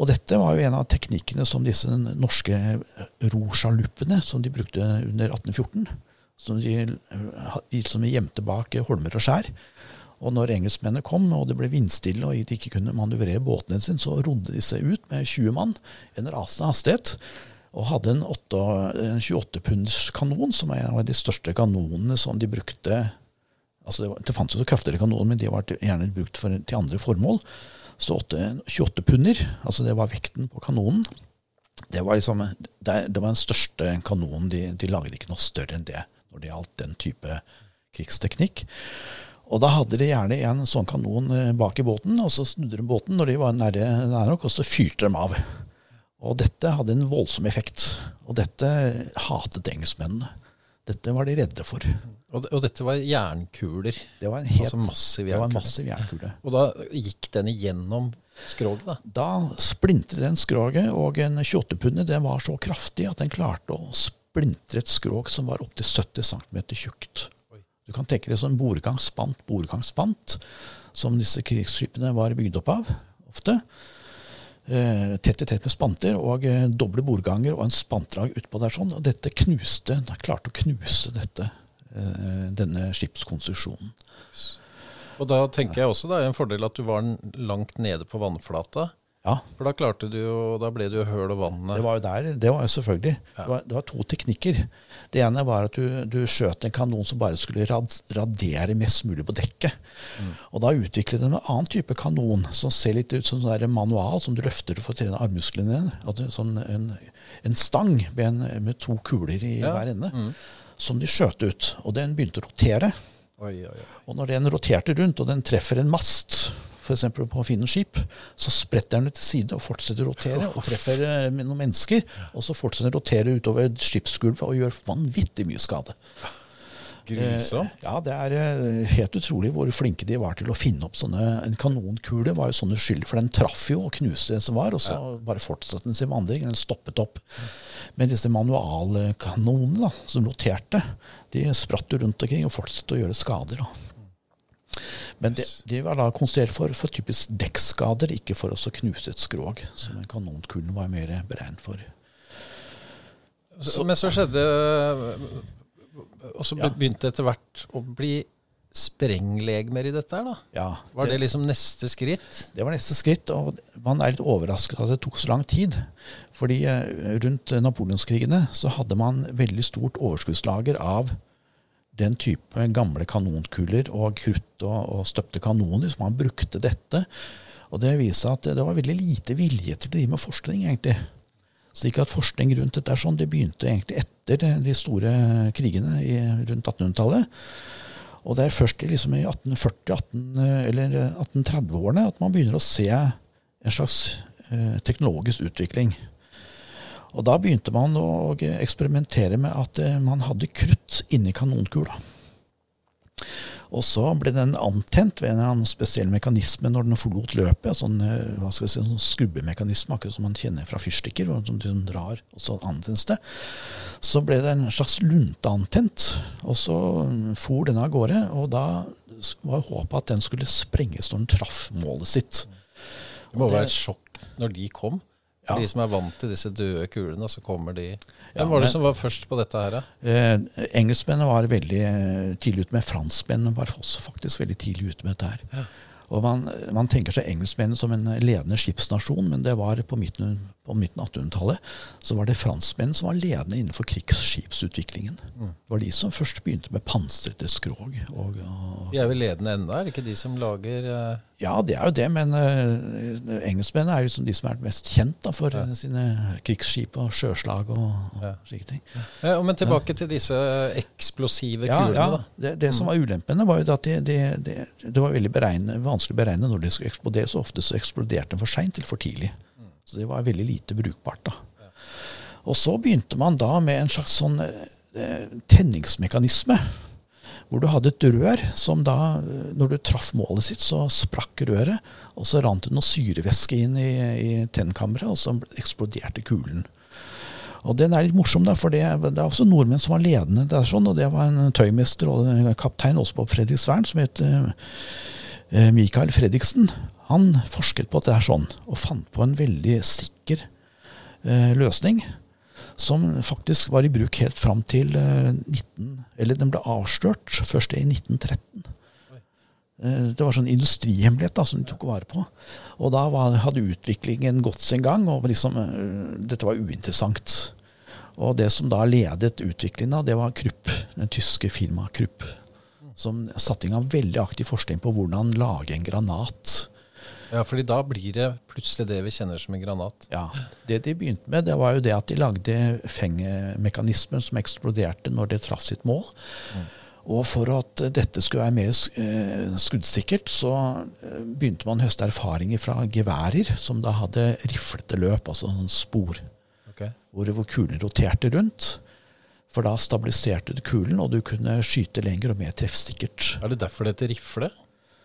Og dette var jo en av teknikkene som disse norske rosjaluppene, som de brukte under 1814, som de, eh, som de gjemte bak holmer og skjær. Og når engelskmennene kom, og det ble vindstille, og de ikke kunne manøvrere båtene sine, så rodde de seg ut med 20 mann en rasende hastighet. Og hadde en, en 28 punds kanon, som er en av de største kanonene som de brukte altså Det, var, det fantes jo kraftigere kanoner, men de var gjerne brukt for, til andre formål. Så åtte- 28 punder, altså det var vekten på kanonen. Det var, liksom, det, det var den største kanonen. De, de lagde ikke noe større enn det når det gjaldt den type krigsteknikk. Og da hadde de gjerne en sånn kanon eh, bak i båten, og så snudde de båten når de var nære, nære nok, og så fyrte de av. Og dette hadde en voldsom effekt. Og dette hatet engelskmennene. Dette var de redde for. Og, og dette var jernkuler. Det var en helt Altså massiv det var en jernkule. massiv jernkule. Og da gikk den igjennom skroget, da. Da splintret den skroget, og en 28-punde den var så kraftig at den klarte å splintre et skrog som var opptil 70 cm tjukt. Du kan tenke deg som bordgangspant, bordgangspant, som disse krigsskipene var bygd opp av, ofte. Eh, tett i tett med spanter og eh, doble bordganger og en spantdrag utpå der sånn. Og dette knuste, klarte å knuse dette, eh, denne skipskonstruksjonen. Og da tenker jeg også det er en fordel at du var langt nede på vannflata. Ja, For da klarte du jo, da ble det jo høl og vannet. Det var jo der, det var jo selvfølgelig. Det, var, det var to teknikker. Det ene var at du, du skjøt en kanon som bare skulle rad, radere mest mulig på dekket. Og da utviklet de en annen type kanon som ser litt ut som en manual som du løfter for å trene armmusklene dine. Er sånn en, en stang med, en, med to kuler i Ja. hver ende. Som de skjøt ut. Og den begynte å rotere. Oi, oi, oi. Og når den roterte rundt, og den treffer en mast, f.eks. på å finne skip, så spretter den til side og fortsetter å rotere, og treffer eh, noen mennesker. Og så fortsetter den å rotere utover skipsgulvet og gjør vanvittig mye skade. Grusomt. Eh, Ja, det er eh, helt utrolig hvor flinke de var til å finne opp sånne En kanonkule var jo sånn uskyldig, for den traff jo og knuste det som var, og så bare fortsatte den sin vandring. Den stoppet opp. Men disse manualkanonene da, som roterte, de spratt jo rundt omkring og fortsatte å gjøre skader. da. Men det, de var da konstruert for, for typisk dekkskader, ikke for å knuse et skrog, som en kanonkulen var mer beregnet for. Så, men så skjedde Og så begynte det etter hvert å bli sprenglegemer i dette her, da. Ja, Var det liksom neste skritt? Det var neste skritt, og man er litt overrasket at det tok så lang tid. Fordi eh, rundt napoleonskrigene så hadde man veldig stort overskuddslager av den type gamle kanonkuler og krutt og, og støpte kanoner, som han brukte dette. Og det viser at det var veldig lite vilje til å drive med forskning, egentlig. Slik at forskning rundt dette er sånn, det begynte egentlig etter de store krigene i, rundt 1800-tallet. Og det er først liksom i 1840- 18, eller 1830-årene at man begynner å se en slags eh, teknologisk utvikling. Og da begynte man å eksperimentere med at eh, man hadde krutt inni kanonkula. Og så ble den antent ved en eller annen spesiell mekanisme når den forlot løpet. Sånn, eh, hva skal jeg si, sånn skrubbemekanisme, akkurat som man kjenner fra fyrstikker. Som liksom drar og så antennes det. Så ble det en slags lunte antent, og så for den av gårde. Og da var håpet at den skulle sprenges når den traff målet sitt. Det må være et sjokk når de kom. Ja. De som er vant til disse døde kulene, og så kommer de Ja, Hvem var det som var først på dette her? Eh, engelskmennene var veldig eh, tidlig ute med. Franskmennene var også faktisk veldig tidlig ute med dette her. Og man, man tenker seg engelskmennene som en ledende skipsnasjon, men det var på midten, på midten av 1800-tallet så var det franskmenn som var ledende innenfor krigsskipsutviklingen. Det var de som først begynte med pansrede skrog. Og, og, De er vel ledende ennå, er det ikke de som lager uh... Ja, det er jo det, men uh, engelskmennene er jo liksom de som er mest kjent da, for Ja. eh, sine krigsskip og sjøslag og, og Ja. slike ting. Ja, men tilbake til disse eksplosive kulene. ja. da. Det, det som var ulempene, var jo at det de, de, det var veldig beregne, vanskelig å beregne når det skulle eksplodere. Så ofte så eksploderte de for seint eller for tidlig. Så det var veldig lite brukbart. da. Og så begynte man da med en slags sånn eh, tenningsmekanisme. Hvor du hadde et rør som da, eh, når du traff målet sitt, så sprakk røret. Og så rant det noe syrevæske inn i, i tennkammeret, og så eksploderte kulen. Og den er litt morsom, da, for det, det er også nordmenn som var ledende der. sånn, og Det var en tøymester og en kaptein også på Fredriksvern som het eh, Mikael Fredriksen. Han forsket på at det er sånn, og fant på en veldig sikker eh, løsning. Som faktisk var i bruk helt fram til eh, 19... Eller den ble avslørt først i 1913. Eh, Det var sånn industrihemmelighet da, som de tok vare på. Og da var, hadde utviklingen gått sin gang, og liksom, eh, dette var uinteressant. Og det som da ledet utviklingen, det var Krupp, den tyske firmaet Krupp. Som satte i gang veldig aktiv forskning på hvordan lage en granat. Ja, fordi da blir det plutselig det vi kjenner som en granat. Ja, Det de begynte med, det var jo det at de lagde fengemekanismer som eksploderte når det traff sitt mål. Og for at dette skulle være mer eh, skuddsikkert, så eh, begynte man å høste erfaringer fra geværer som da hadde riflete løp, altså sånn spor, okay. hvor, hvor kulene roterte rundt. For da stabiliserte du kulen, og du kunne skyte lenger og mer treffsikkert. Er det derfor det heter rifle?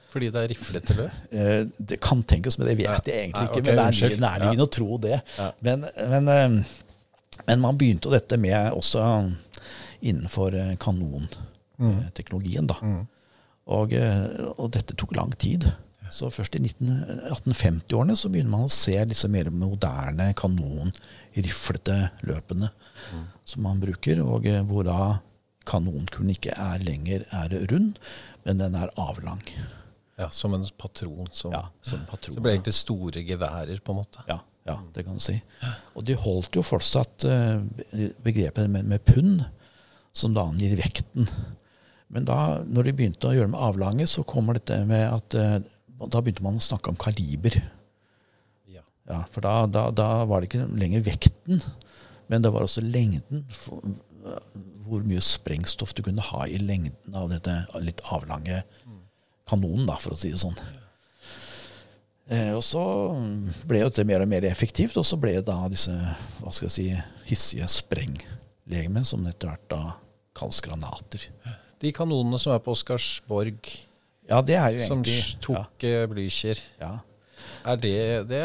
Fordi det er riflete løp? Eh, Det kan tenkes, men det vet Ja. jeg egentlig Nei, ikke. men det er nærliggende nærliggende å tro det. Ja. Men, men, eh, men man begynte jo dette med også innenfor eh, kanonteknologien. da. Og, eh, og dette tok lang tid. Så først i 1850-årene så begynner man å se disse mer moderne kanonriflete løpene som man bruker, og eh, hvor da kanonkulen ikke er lenger er rund, men den er avlang. Ja, Som en patron. Som, Ja, som patron. Så det ble egentlig store geværer, på en måte. Ja, ja, det kan du si. Og de holdt jo fortsatt eh, begrepet med, med pund, som da angir vekten. Men da når de begynte å gjøre med avlange, så kommer dette med at eh, da begynte man å snakke om kaliber. Ja. Ja, for da, da, da var det ikke lenger vekten, men det var også lengden. Hvor mye sprengstoff du kunne ha i lengden av dette litt avlange kanonen, da, for å si det sånn. Eh, og så ble jo dette mer og mer effektivt, og så ble da disse hva skal jeg si, hissige sprenglegemene, som etter hvert da kalles granater. De kanonene som er på Oscarsborg, Ja, det er jo som egentlig tok ja. Blücher, ja, ja. Er det, det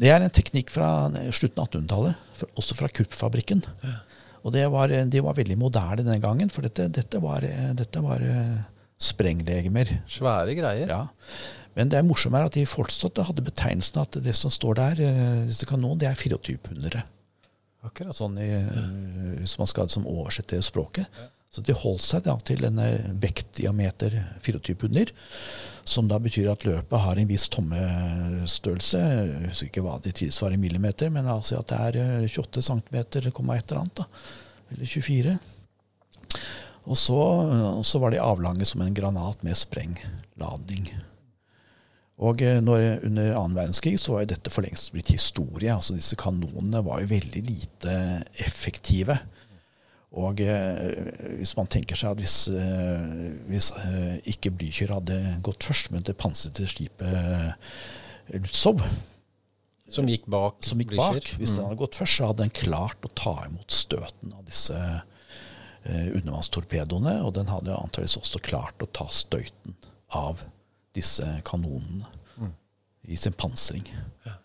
Det er en teknikk fra slutten av 1800-tallet, også fra Krupp-fabrikken. Og var, de var veldig moderne den gangen, for dette, dette var, dette var eh, sprenglegemer. svære greier? Ja. Men det er morsomt er at de fortsatt hadde betegnelsen at det som står der, eh, disse kanonene, det er 24-pundere. Akkurat. Sånn i, ja. hvis man skal som oversette språket. Så de holdt seg da til en eh, vektdiameter 24 punder, som da betyr at løpet har en viss tommestørrelse. Jeg husker ikke hva de tilsvarer i millimeter, men altså at det er eh, 28 cm, et eller annet. da, Eller 24. Og så, så var de avlange som en granat med sprengladning. Og eh, når, under annen verdenskrig så var dette for lengst blitt historie. altså Disse kanonene var jo veldig lite effektive. Og eh, hvis man tenker seg at hvis, eh, hvis eh, ikke Blücher hadde gått først, men det pansrede skipet Lutzow, Som gikk bak som gikk Blücher. bak, hvis den hadde gått først, så hadde den klart å ta imot støten av disse undervannstorpedoene. Og den hadde antakeligvis også klart å ta støyten av disse kanonene i sin pansring.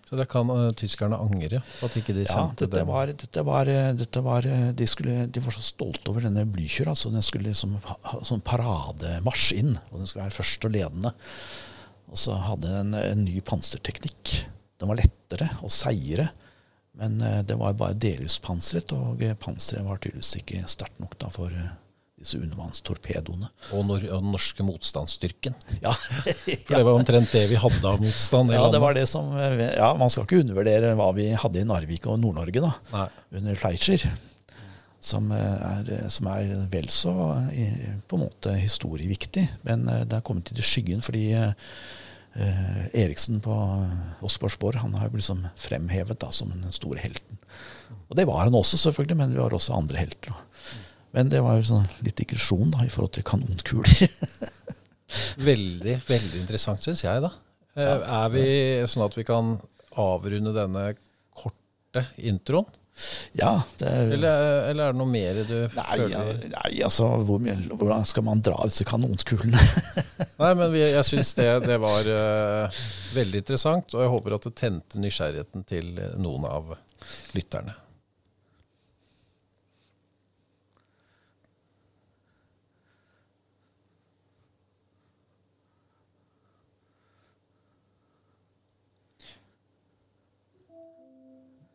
Så det kan uh, tyskerne angre på at ikke de Ja, sendte dette var, dette var, dette var de, skulle, de var så stolte over denne Blücher. Altså, den skulle liksom ha sånn parademarsj inn, og den skulle være først og ledende. Og så hadde den en, en ny panserteknikk. Den var lettere og seigere, men uh, det var bare delvis pansret, og eh, panseret var tydeligvis ikke sterkt nok da, for eh, disse undervannstorpedoene. Og, nor og den norske motstandsstyrken. Ja. For det var omtrent det vi hadde av motstand i ja, landet. det var det som Ja, man skal ikke undervurdere hva vi hadde i Narvik og Nord-Norge, da. Nei. under Fleischer. Som eh, er, som er vel så på en måte historieviktig. Men eh, det er kommet til skyggen fordi eh, Eriksen på Osborgsborg han har blitt liksom fremhevet da, som den store helten. Og det var han også, selvfølgelig, men vi har også andre helter. da. Men det var jo sånn litt digresjon da, i forhold til kanonkuler. Veldig, veldig interessant, syns jeg, da. Ja. Er vi sånn at vi kan avrunde denne korte introen? ja, det er, Eller, eller er det noe mer du Nei, føler nei, altså, hvor, mye- hvordan skal man dra disse kanonskulene? Nei, men vi, jeg syns det, det var uh, veldig interessant, og jeg håper at det tente nysgjerrigheten til noen av lytterne.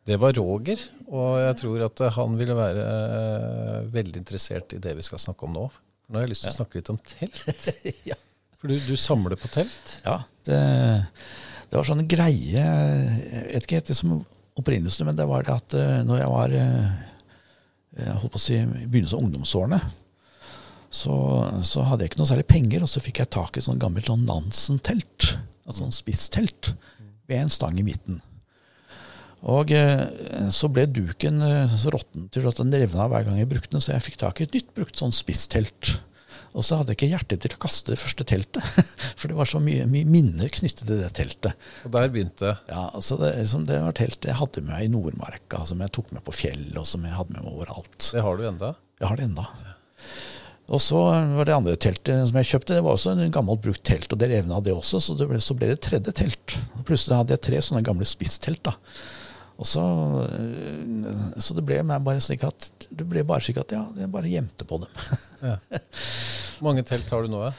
Det var Roger, og jeg tror at han ville være eh, veldig interessert i det vi skal snakke om nå. Nå har jeg lyst til å snakke litt om telt. ja. For du, du samler på telt? Ja, det, det var sånn greie Jeg vet ikke helt det som opprinnelse, men det var det at eh, når jeg var eh, jeg holdt på å si, i begynnelsen av ungdomsårene, så, så hadde jeg ikke noe særlig penger, og så fikk jeg tak i et sånt gammelt sånn Nansen-telt. Altså sånn spisstelt med en stang i midten. Og eh, så ble duken eh, så råtten til at den revna hver gang jeg brukte den, så jeg fikk tak i et nytt brukt sånn spisstelt. Og så hadde jeg ikke hjerte til å kaste det første teltet, for det var så mye, mye minner knyttet til det teltet. Og der begynte Ja, altså det, liksom, det var telt jeg hadde med meg i Nordmarka, som jeg tok med på fjellet, og som jeg hadde med meg overalt. Det har du enda. Jeg har det enda. Og så var det andre teltet som jeg kjøpte, det var også en gammelt brukt telt, og det revna det også, så, det ble, så ble det tredje telt. Plutselig hadde jeg tre sånne gamle spisstelt. da. Og så, øh, så det ble bare slik at det ble bare slik at ja, jeg bare gjemte på dem. Hvor mange telt har du nå? Ja?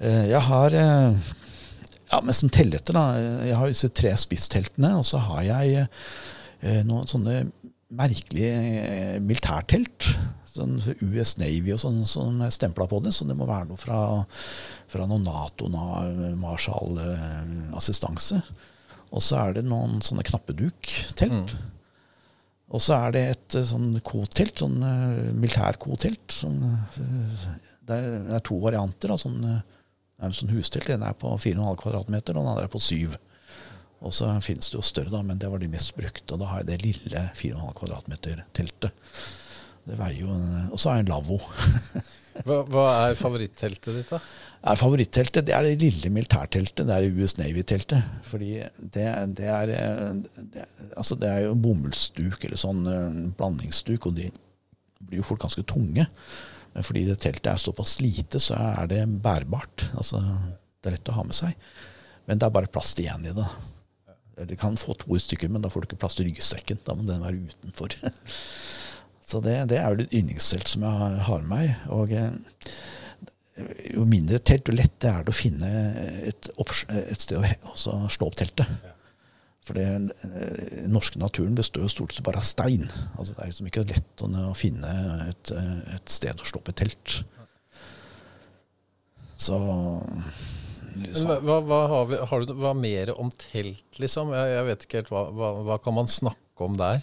Eh, Jeg har ja, men som telletter. da. Jeg har disse tre spissteltene, og så har jeg eh, noen sånne merkelige eh, militærtelt. Sånn US Navy og sånn som er stempla på det, så det må være noe fra, fra noe Nato, na-. Og så er det noen sånne knappeduk-telt. Og så er det et eh, sånn kotelt, sånn uh, militær-kotelt. Sånn, eh, det, er, to varianter Da, sånn, eh, det er en sånn hustelt. Den er på 4,5 kvadratmeter, og den andre er på 7. Og så finnes det jo større, da, men det var de mest brukte. Og da har jeg det lille 4,5 kvadratmeter-teltet. Det veier jo Og så har jeg en lavvo. Hva, hva er favoritteltet ditt, da? Er favoritteltet det er det lille militærteltet. Det er US Navy-teltet. Fordi det, det, er, eh, det, altså det er jo bomullsduk eller sånn eh, blandingsduk, og de blir jo fort ganske tunge. Men fordi det teltet er såpass lite, så er det bærbart. Altså, det er lett å ha med seg. Men det er bare plass til én i det. Du kan få to stykker, men da får du ikke plass til ryggsekken. Da må den være utenfor. Så det, det er jo et yndlingstelt som jeg har- med meg. Og eh, jo mindre telt, jo lettere er det å finne et, et sted å altså slå opp teltet. For eh, den norske naturen består jo stort sett bare av stein. Altså Det er liksom ikke lett å, å finne et, eh, et sted å slå opp et telt. Så hva, hva, hva har, vi, har du hva mer om telt, liksom? Jeg, jeg vet ikke helt. Hva, hva, hva kan man snakke om der?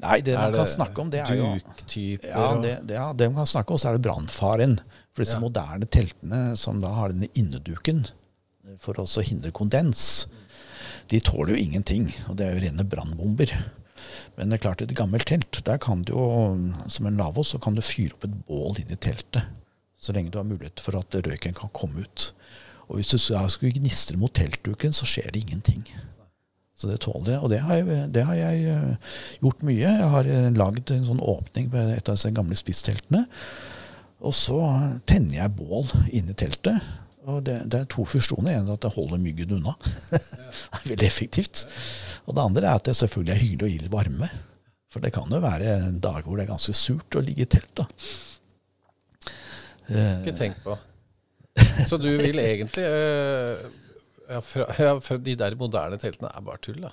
Nei, det man kan snakke om, det er jo Duktyper Ja, det, det, ja, det man kan snakke om, så er det brannfaren. For disse Ja. moderne teltene som da har denne inneduken for å hindre kondens, de tåler jo ingenting. Og det er jo rene brannbomber. Men det er klart, i et gammelt telt, der kan du jo, som en lavvo, så kan du fyre opp et bål inni teltet. Så lenge du har mulighet for at røyken kan komme ut. Og hvis du skulle gnistre mot teltduken, så skjer det ingenting. Så det tåler jeg. Og det har jeg, det har jeg eh, gjort mye. Jeg har eh, lagd en sånn åpning på et av disse gamle spissteltene. Og så tenner jeg bål inni teltet. Og det, det er to funksjoner. En er at det holder myggen unna. det er veldig effektivt. Og det andre er at det selvfølgelig er hyggelig å gi litt varme. For det kan jo være dager hvor det er ganske surt å ligge i telt. da. Ikke tenk på. Så du vil egentlig eh, ja, fra, ja, fra De der moderne teltene er bare tull, da.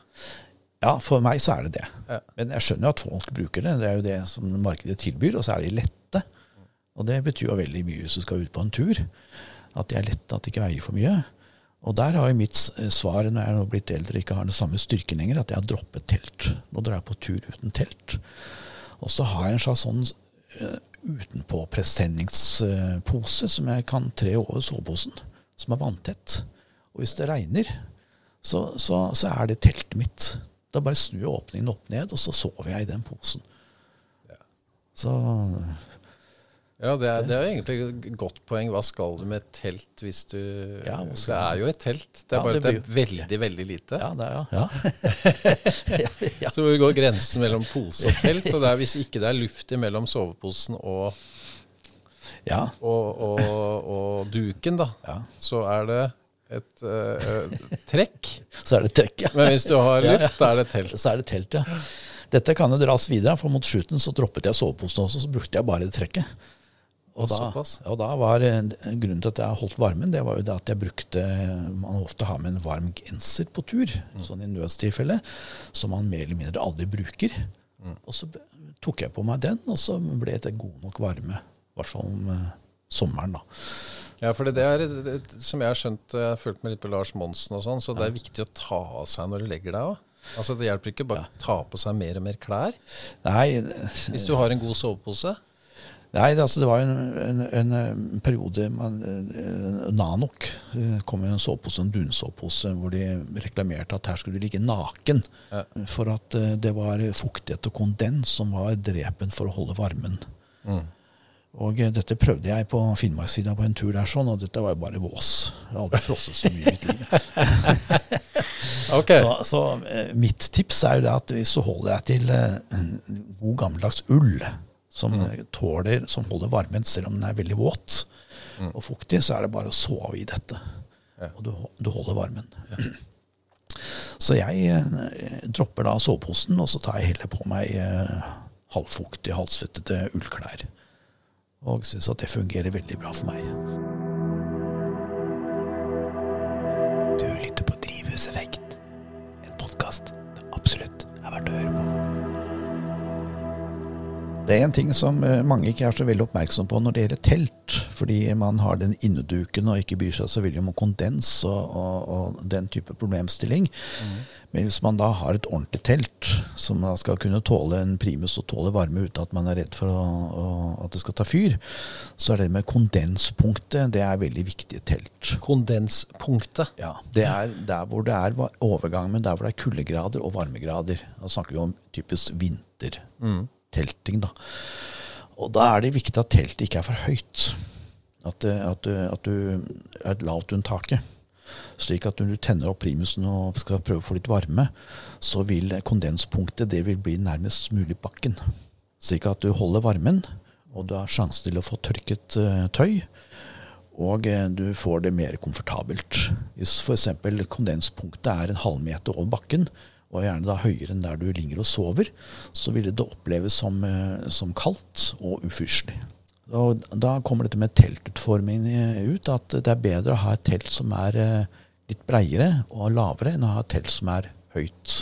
Ja, for meg så er det det. Ja. Men jeg skjønner jo at folk bruker det. Det er jo det som markedet tilbyr, og så er de lette. Og det betyr jo veldig mye hvis du skal ut på en tur. At de er lette, at de ikke veier for mye. Og der har jo mitt svar når jeg er nå blitt eldre og ikke har den samme styrken lenger, at jeg har droppet telt. Nå drar jeg på tur uten telt. Og så har jeg en slags sånn uh, utenpåpresenningspose som jeg kan tre over soveposen, som er vanntett. Og hvis det regner, så, så, så er det teltet mitt. Da bare snur jeg åpningen opp ned, og så sover jeg i den posen. Så Ja, det er, det er jo egentlig et godt poeng. Hva skal du med et telt hvis du Ja, Det er jo et telt, det er Ja, bare det at det er veldig, veldig lite. ja, det er ja. ja. Så hvor går grensen mellom pose og telt? Og det er hvis ikke det er luft mellom soveposen og, ja. og, og, og duken, da, Ja. så er det et uh, trekk. Så er det trekk, ja. Men hvis du har luft, da er det telt. Så er det telt, ja. Dette kan jo dras videre, for mot slutten så droppet jeg soveposen også, så brukte jeg bare det trekket. Og da, og da var eh, Grunnen til at jeg holdt varmen, det var jo det at jeg brukte Man ofte har med en varm genser på tur, sånn i nødstilfelle, som man mer eller mindre aldri bruker. Og så tok jeg på meg den, og så ble det god nok varme. I hvert fall om eh, sommeren, da. Ja, for det, er, det, som jeg har skjønt, jeg har fulgt med litt på Lars Monsen og sånn, så det er viktig å ta av seg når du legger deg av. Altså Det hjelper ikke bare å ta på seg mer og mer klær. Nei, Hvis du har en god sovepose. Nei, det, altså, det var en, en, en, periode man, eh, Nanok eh, kom med en sovepose, en dunsovepose, hvor de reklamerte at her skulle du ligge naken. Ja. For at eh, det var fuktighet og kondens som var drepen for å holde varmen. Og eh, dette prøvde jeg på Finnmarkssida på en tur der, sånn, og dette var jo bare vås. Jeg har aldri frosset så mye i mitt liv. okay. Så, så eh, mitt tips er jo det at hvis du holder deg til eh, god gammeldags ull, som mm. tåler, som holder varmen selv om den er veldig våt og fuktig, så er det bare å sove i dette. Og du, du holder varmen. Så jeg eh, dropper da soveposen, og så tar jeg heller på meg eh, halvfuktige, halvsvettete ullklær. Og syns at det fungerer veldig bra for meg. Du lytter på Drivhuseffekt, en podkast det absolutt er verdt å høre på. Det er en ting som eh, mange ikke er så veldig oppmerksom på når det gjelder telt. Fordi man har den inneduken og ikke bryr seg så veldig om kondens og, og, og den type problemstilling. Men hvis man da har et ordentlig telt som man skal kunne tåle en primus og tåle varme uten at man er redd for å, å, at det skal ta fyr, så er det med kondenspunktet det er veldig viktig telt. Kondenspunktet. Ja, Det er der hvor det er overgang, men der hvor det er kuldegrader og varmegrader. Da snakker vi om typisk vintertelting. da. Og da er det viktig at teltet ikke er for høyt. At, at, at du er lavt under taket. Slik at når du tenner opp primusen og skal prøve å få litt varme, så vil kondenspunktet det vil bli nærmest mulig bakken. Slik at du holder varmen, og du har sjanse til å få tørket eh, tøy. Og eh, du får det mer komfortabelt. Hvis f.eks. kondenspunktet er en halvmeter over bakken, og gjerne da høyere enn der du ligger og sover, så ville det oppleves som, eh, som kaldt og ufyselig. Og da kommer dette med teltutforming eh, ut, at det er bedre å ha et telt som er eh, litt breiere og lavere, enn å ha et telt som er høyt.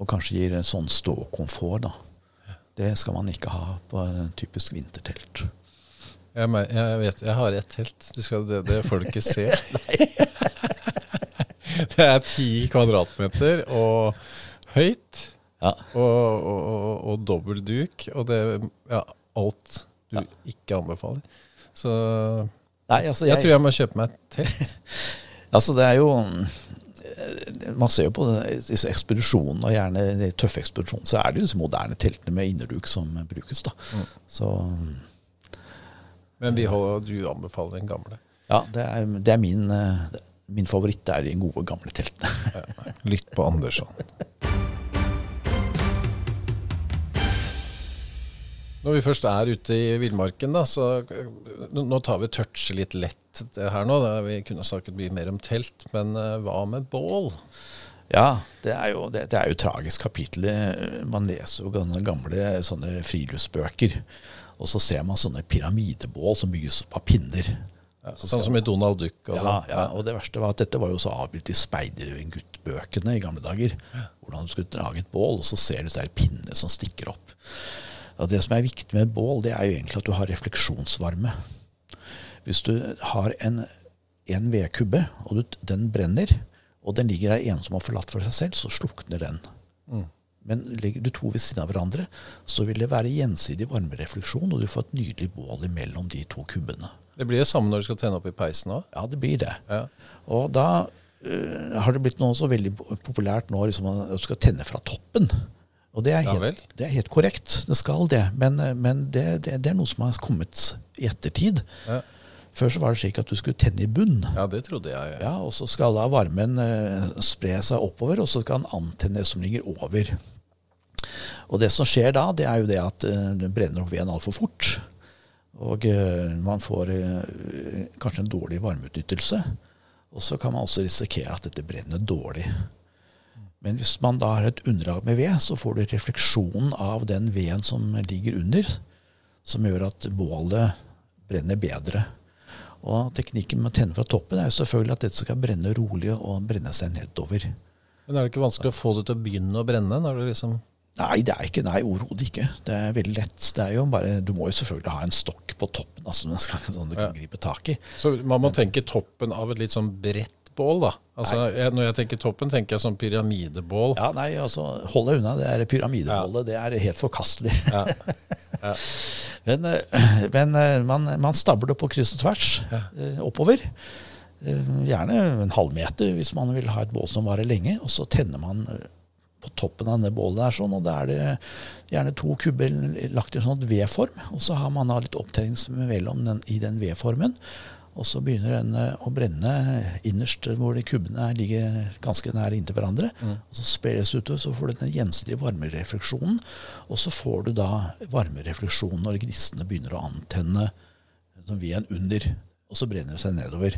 Og kanskje gir en sånn ståkomfort, da. Det skal man ikke ha på en typisk vintertelt. Jeg, jeg vet, jeg har et telt. Du skal, det, det får du ikke se. det er ti kvadratmeter og høyt. Ja. Og, og, og, og dobbel duk. Og det Ja, alt du ikke anbefaler. Så Nei, altså, jeg tror jeg må kjøpe meg et telt. Altså, det er jo eh, Man ser jo på disse ekspedisjonene, og gjerne de tøffe ekspedisjonene, så er det jo disse moderne teltene med innerduk som brukes. da. Så Men vi holder, du anbefaler den gamle. ja, det er, det er min, eh, min favoritt. Det er de gode, gamle teltene. Lytt på Andersson. Når vi først er ute i villmarken, da, så nå tar vi touchet litt lett det her nå. Da. Vi kunne snakket mye mer om telt, men eh, hva med bål? Ja, det er jo, det, det er jo et tragisk kapittel. Man leser jo gamle, gamle sånne friluftsbøker, og så ser man sånne pyramidebål som bygges opp av pinner. Sånn som i Donald Duck. Og Ja, sånn. ja, og det verste var at dette var jo så avbildet i speiderguttbøkene i gamle dager. Hvordan du skulle drage et bål, og så ser du så er det pinner som stikker opp. Og det som er viktig med et bål, det er jo egentlig at du har refleksjonsvarme. Hvis du har en, en vedkubbe, og du, den brenner, og den ligger der ensom og forlatt for seg selv, så slukner den. Men legger du to ved siden av hverandre, så vil det være gjensidig varmerefleksjon, og du får et nydelig bål imellom de to kubbene. Det blir det samme når du skal tenne opp i peisen òg. Ja, det blir det. Ja. Og da uh, har det blitt noe så veldig populært nå liksom, at du skal tenne fra toppen. Og det er helt, det er helt korrekt. Det skal det. Men, øh, men det, det, det er noe som har kommet i ettertid. Ja. Før så var det slik at du skulle tenne i bunn. ja, det trodde jeg. Ja, og så skal da varmen øh, spre seg oppover, og så skal den antenne det som ligger over. Og det som skjer da, det er jo det at øh, den brenner opp veden altfor fort. Og øh, man får øh, kanskje en dårlig varmeutnyttelse. Og så kan man også risikere at dette brenner dårlig. Men hvis man da har et underlag med ved, så får du refleksjonen av den veden som ligger under, som gjør at bålet brenner bedre. Og teknikken med å tenne fra toppen er jo selvfølgelig at dette skal brenne rolig og brenne seg nedover. Men er det ikke vanskelig å få det til å begynne å brenne? når det liksom... Nei, det er ikke, nei, overhodet ikke. Det er veldig lett. Det er jo bare, du må jo selvfølgelig ha en stokk på toppen altså, sånn du kan Ja. gripe tak i. Så man må tenke toppen av et litt sånn bredt bål, da. Altså, jeg, når jeg tenker toppen, tenker jeg sånn pyramidebål. Ja, nei, altså, Hold deg unna. Det er pyramideholdet. Det er helt forkastelig. Ja. Ja. Men, eh, men eh, man, man stabler det på kryss og tvers eh, oppover. Gjerne en halvmeter hvis man vil ha et bål som varer lenge. Og så tenner man på toppen av det bålet der, sånn, og da er det gjerne to kubber lagt i en sånn V-form. Og så har man da litt opptenningsmellom den, i den V-formen. Og så begynner den eh, å brenne innerst hvor de kubbene ligger ganske nær inntil hverandre. Og så spres det utover, så får du den gjensidige varmerefleksjonen. Og så får du da varmerefleksjon når gnistene begynner å antenne som veden under, og så brenner det seg nedover.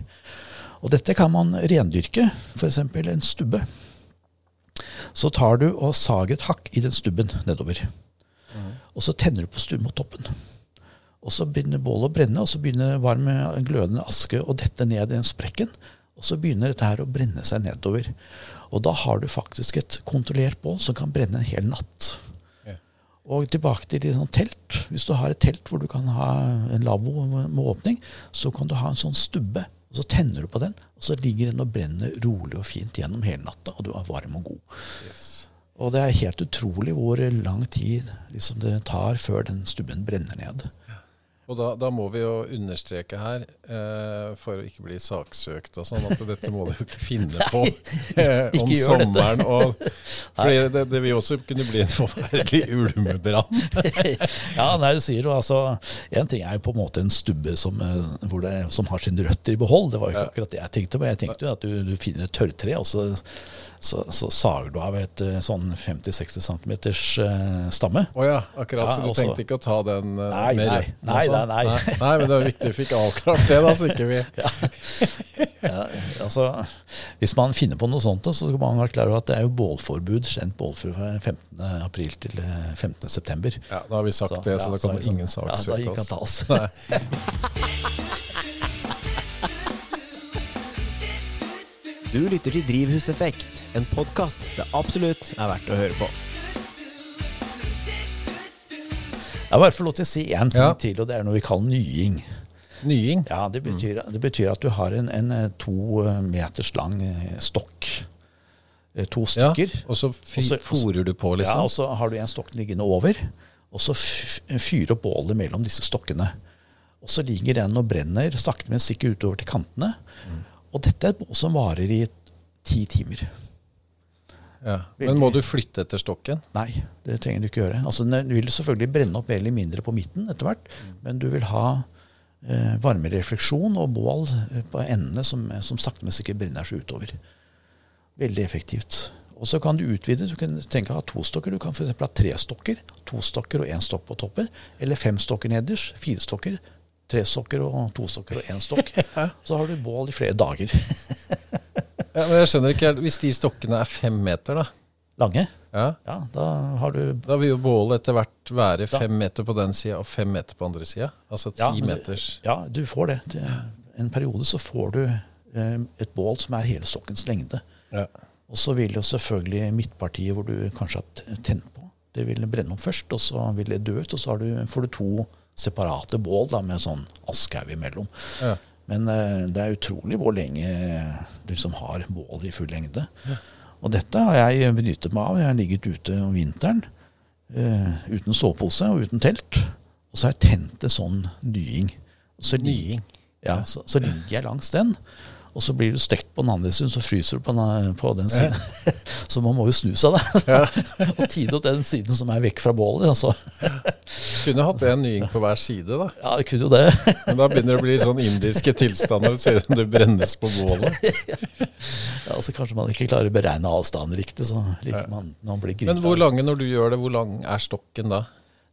Og dette kan man rendyrke, f.eks. en stubbe. Så tar du og sager et hakk i den stubben nedover. Og så tenner du på stubben mot toppen. Og så begynner bålet å brenne, og så begynner varm, glødende aske å dette ned i den sprekken. Og så begynner dette her å brenne seg nedover. Og da har du faktisk et kontrollert bål som kan brenne en hel natt. Ja. Og tilbake til et sånt telt. Hvis du har et telt hvor du kan ha en lavvo med åpning, så kan du ha en sånn stubbe. Og så tenner du på den, og så ligger den og brenner rolig og fint gjennom hele natta, og du er varm og god. Og det er helt utrolig hvor lang tid liksom, det tar før den stubben brenner ned. Og da, da må vi jo understreke her, eh, for å ikke bli saksøkt og sånn, at dette må du jo ikke finne på eh, om ikke sommeren. Og, fordi det, det vil også kunne bli en forferdelig ulmebrann. ja, nei, du sier jo altså En ting er jo på en måte en stubbe som, eh, hvor det, som har sine røtter i behold. Det var jo ikke akkurat det jeg tenkte på. Jeg tenkte jo at du, du finner et tørrtre, og så, så, så sager du av et eh, sånn 50-60 cm eh, stamme. Å ja, akkurat. Ja, så du også- tenkte ikke å ta den uh, Nei, med nei, nei, sånn? nei, nei. nei. men det var viktig vi fikk avklart det, da, så ikke vi Ja, altså, hvis man finner på noe sånt, så skal man være klar over at det er jo bålforbud, kjent bålforbud fra 15. april til eh, 15. september. Ja, da har vi sagt det, så da kan ingen saksøke Ja, da kan han ta oss. Du lytter til Drivhuseffekt, en podkast det absolutt er verdt å høre på. Jeg bare får lov til å si én ting Ja. til, og det er noe vi kaller nying. Nying. Ja, Det betyr, det betyr at du har en, en eh, to meters lang eh, stokk. Eh, To Ja, stykker. og så fy- Og så- fòrer du på, liksom? Ja, og så har du en stokk liggende over, og så fyrer opp bålet mellom disse stokkene. Og så ligger den og brenner sakte, men sikkert utover til kantene. Og dette er et bål som varer i ti timer. Ja. Men må du flytte etter stokken? Nei, det trenger du ikke gjøre. Altså, Den vil selvfølgelig brenne opp mer eller mindre på midten etter hvert, men du vil ha eh, varmerefleksjon og bål eh, på endene som, som sakte, men sikkert brenner seg utover. Veldig effektivt. Og så kan du utvide. Du kan tenke å ha to stokker. Du kan f.eks. ha tre stokker. To stokker og én stokk på toppen. Eller fem stokker nederst. Fire stokker. Tre sokker og to sokker og én stokk. Så har du bål i flere dager. Ja, men jeg skjønner ikke helt, Hvis de stokkene er fem meter, da, Lange. ja, Ja, da har du da vil jo bålet etter hvert være fem meter på den sida og fem meter på andre sida? Altså ti Ja, meters Ja, du får det. Til en periode så får du eh, et bål som er hele stokkens lengde. ja. Og så vil jo selvfølgelig midtpartiet hvor du kanskje har tent på, det vil brenne opp først, og så vil det dø ut, og så har du, får du to separate bål da, med sånn askhaug imellom. Ja. Men uh, det er utrolig hvor lenge du som har bål i full lengde. Og dette har jeg benyttet meg av. Jeg har ligget ute om vinteren uh, uten sovepose og uten telt. Og så har jeg tent en sånn nying. Så Nying. Ja, så, så ligger jeg langs den. Og så blir du stekt på den andre siden, så fryser du på den, på den siden. så man må jo snu seg, da. og tide opp den siden som er vekk fra bålet. Altså. Kunne hatt en nying på hver side, da. Ja, det kunne jo det. Men da begynner det å bli sånn indiske tilstander. Det ser ut som det brennes på bålet. ja, altså Kanskje man ikke klarer å beregne avstanden riktig. så liker man når man blir Men hvor lange når du gjør det, hvor lang er stokken da?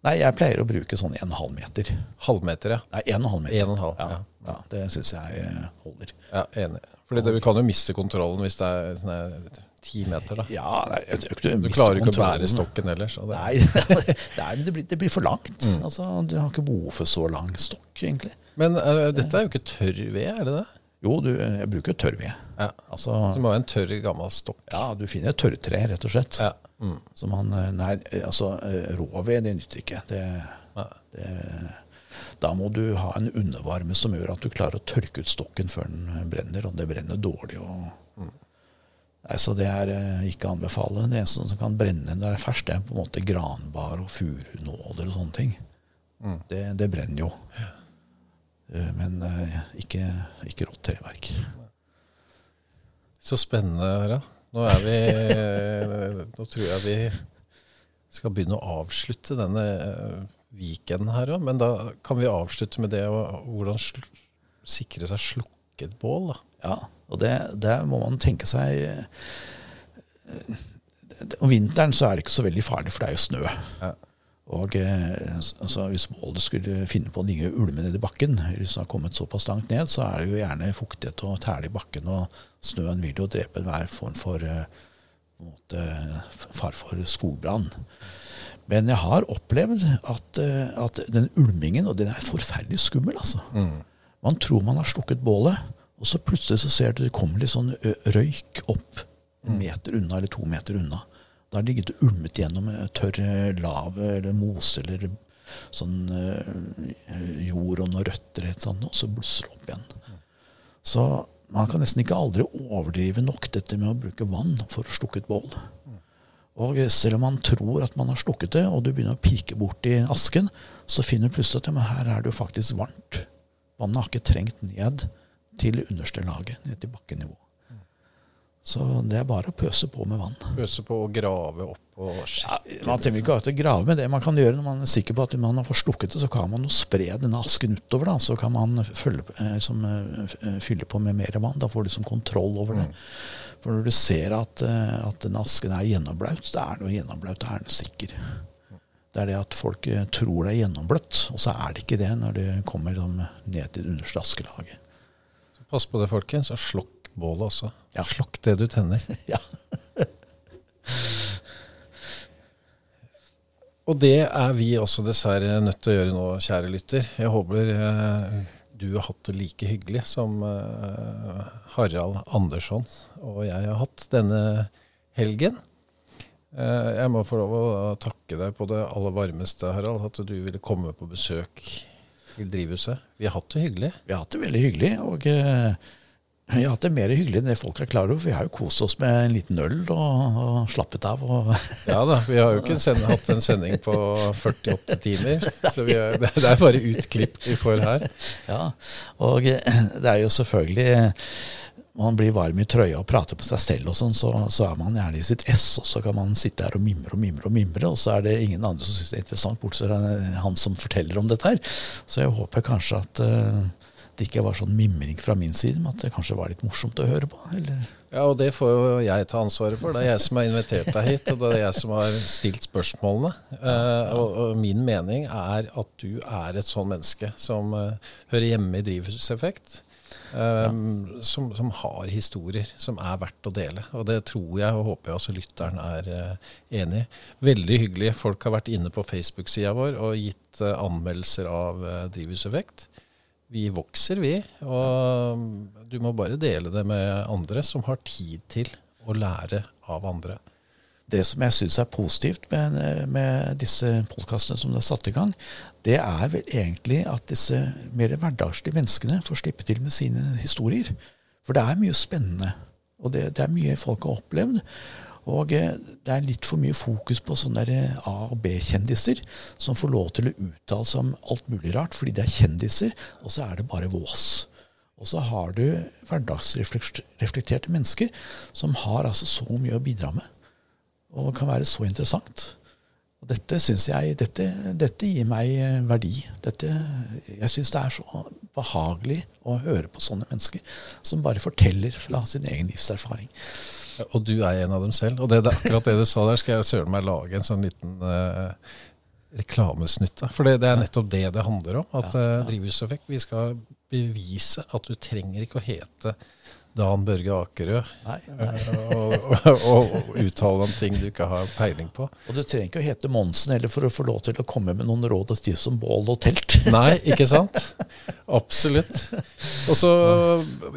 Nei, jeg pleier å bruke sånn en halv meter. Halvmeter, ja. Nei, en og en halv meter. En og en halv, ja. ja. ja, Det syns jeg eh, holder. ja enig. Fordi det, vi kan jo miste kontrollen hvis det er sånn ti meter, da. Ja, nei, jeg, tror ikke Du du klarer ikke å bære stokken ellers. det- Nei, det, er, det, blir, det blir for langt. Altså, Du har ikke behov for så lang stokk, egentlig. Men uh, dette er jo ikke tørr ved, er det det? Jo, du, jeg bruker tørr ved. Ja. Altså, Så må ha en tørr, gammel stokk. ja, du finner et tørrtre, rett og slett. Ja. Mm. Som han, eh, nei, altså eh, råved, det nytter ikke. Det, det, da må du ha en undervarme som gjør at du klarer å tørke ut stokken før den eh, brenner, og det brenner dårlig. Og, nei, så det er eh, ikke å anbefale. Det eneste som kan brenne når det er ferskt, det er på en måte granbar og furunåler og sånne ting. Det, det brenner jo. Ja. Men eh, ikke, ikke rått treverk. Så spennende, Harald. Nå vi Nå tror jeg vi skal begynne å avslutte denne eh, weekenden her òg. Men da kan vi avslutte med det hvordan sikre seg slukket bål. da. Ja, og det, det må man tenke seg eh, Om vinteren så er det ikke så veldig farlig, for det er jo snø. Ja. Og eh, altså, Hvis bålet skulle finne på å ligge ulme nedi bakken, hvis det har kommet såpass langt ned, så er det jo gjerne fuktighet og tæle i bakken, og snøen vil jo drepe enhver form for eh, måte, far for skogbrann. Men jeg har opplevd at, eh, at den ulmingen, og den er forferdelig skummel, altså. Man tror man har slukket bålet, og så plutselig så ser du det kommer litt sånn røyk opp en meter unna eller to meter unna. Da har det ligget ulmet gjennom eh, tørr lave eller mose eller sånn jord og noen røtter, og så blusser det opp igjen. Så man kan nesten ikke aldri overdrive nok dette med å bruke vann for å slukke et bål. Og selv om man tror at man har slukket det, og du begynner å pirke bort i asken, så finner du plutselig at ja, her er det jo faktisk varmt. Vannet har ikke trengt ned til underste laget, ned til bakkenivå. Så det er bare å pøse på med vann. Pøse på å grave opp og Ja, man trenger ikke å grave med det man kan gjøre når man er sikker på at man har forstukket det. Så kan man spre denne asken utover. da, Så kan man følge, eh, liksom, eh, fylle på med mer vann. Da får du liksom kontroll over det. For når du ser at, eh, at denne asken er gjennomblaut, da er den gjennomblaut. Da er den sikker. Det er det at folk tror det er gjennombløtt, og så er det ikke det når det kommer liksom, ned til det underste askelaget. Pass på det, folkens, og slokk bålet også. Ja. Slokk det du tenner. Ja. Og det er vi også dessverre nødt til å gjøre nå, kjære lytter. Jeg håper eh, du har hatt det like hyggelig som eh, Harald Andersson og jeg har hatt denne helgen. Eh, jeg må få lov å takke deg på det aller varmeste, Harald, at du ville komme på besøk til drivhuset. Vi har hatt det hyggelig. Vi har hatt det veldig hyggelig. og eh, vi har hatt det mer hyggelig enn det folk er klar over. Vi har jo kost oss med en liten øl og, og slappet av. Og, Ja da, vi har jo ikke send, hatt en sending på 48 timer, så vi er, det er bare utklipp vi får her. ja, og det er jo selvfølgelig Man blir varm i trøya og prater på seg selv, og sånn, så, så er man gjerne i sitt ess. Og så kan man sitte her og mimre og mimre, og mimre, og så er det ingen andre som syns det er interessant, bortsett fra han som forteller om dette her. Så jeg håper kanskje at eh, det ikke var sånn mimring fra min side, men at det kanskje var litt morsomt å høre på. Eller Ja, og det får jo jeg ta ansvaret for. Det er jeg som har invitert deg hit, og det er jeg som har stilt spørsmålene. Eh, og, og min mening er at du er et sånn menneske som eh, hører hjemme i drivhuseffekt. eh, som, som har historier som er verdt å dele. Og det tror jeg og håper jeg også lytteren er eh, enig i. Veldig hyggelig. Folk har vært inne på Facebook-sida vår og gitt eh, anmeldelser av eh, drivhuseffekt. Vi vokser, vi. Og du må bare dele det med andre som har tid til å lære av andre. Det som jeg syns er positivt med, med disse podkastene som du har satt i gang, det er vel egentlig at disse mer hverdagslige menneskene får slippe til med sine historier. For det er mye spennende, og det, det er mye folk har opplevd. Og eh, det er litt for mye fokus på sånne A- og B-kjendiser som får lov til å uttale seg om alt mulig rart fordi de er kjendiser, og så er det bare vås. Og så har du hverdagsreflekterte mennesker som har altså så mye å bidra med, og kan være så interessant. Og dette syns jeg, dette, dette gir meg eh, verdi. Dette, jeg syns det er så behagelig å høre på sånne mennesker som bare forteller fra sin egen livserfaring. Og du er en av dem selv. Og det, det, akkurat det du sa der, skal jeg søren meg lage en sånn liten uh, reklamesnutt av. For det, det, er nettopp det det handler om. At uh, drivhuseffekt Vi skal bevise at du trenger ikke å hete Dan Børge Akerø og, og, og, uttale om ting du ikke har peiling på. Og du trenger ikke å hete Monsen heller for å få lov til å komme med noen råd og tips om bål og telt. Nei, ikke sant? Absolutt. Og så,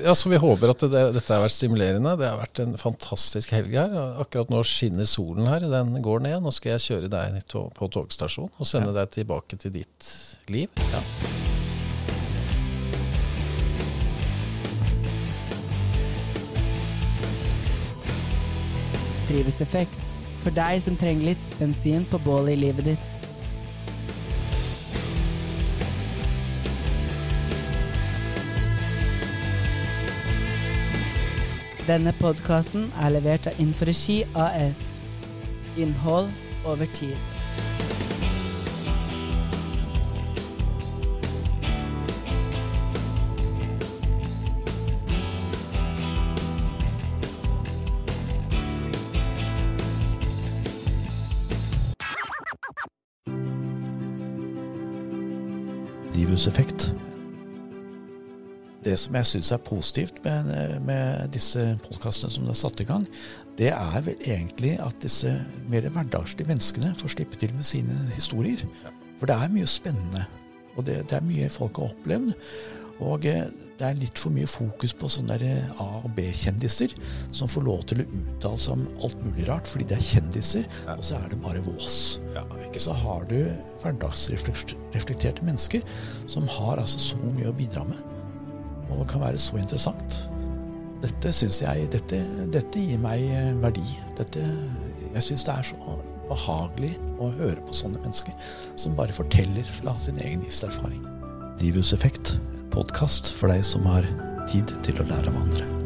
ja, så Vi håper at det, dette har vært stimulerende. Det har vært en fantastisk helg her. Akkurat nå skinner solen her. Den går ned. Nå skal jeg kjøre deg på togstasjonen og sende deg tilbake til ditt liv. Ja. Drivhuseffekt for deg som trenger litt bensin på bålet i livet ditt. Denne podkasten er levert av Inforegi AS. Innhold over tid. Drivhuseffekt. Det som jeg syns er positivt med, med disse podkastene som du har satt i gang, det er vel egentlig at disse mer hverdagslige menneskene får slippe til med sine historier. For det er mye spennende, og det, det er mye folk har opplevd. Og det er litt for mye fokus på sånne der A- og B-kjendiser som får lov til å uttale seg om alt mulig rart fordi det er kjendiser, og så er det bare vås. Så har du hverdagsreflekterte mennesker som har altså så mye å bidra med, og kan være så interessant. Dette syns jeg, dette, dette gir meg verdi. Dette, jeg syns det er så behagelig å høre på sånne mennesker som bare forteller fra sin egen livserfaring. Drivhuseffekt podkast for deg som har tid til å lære av andre.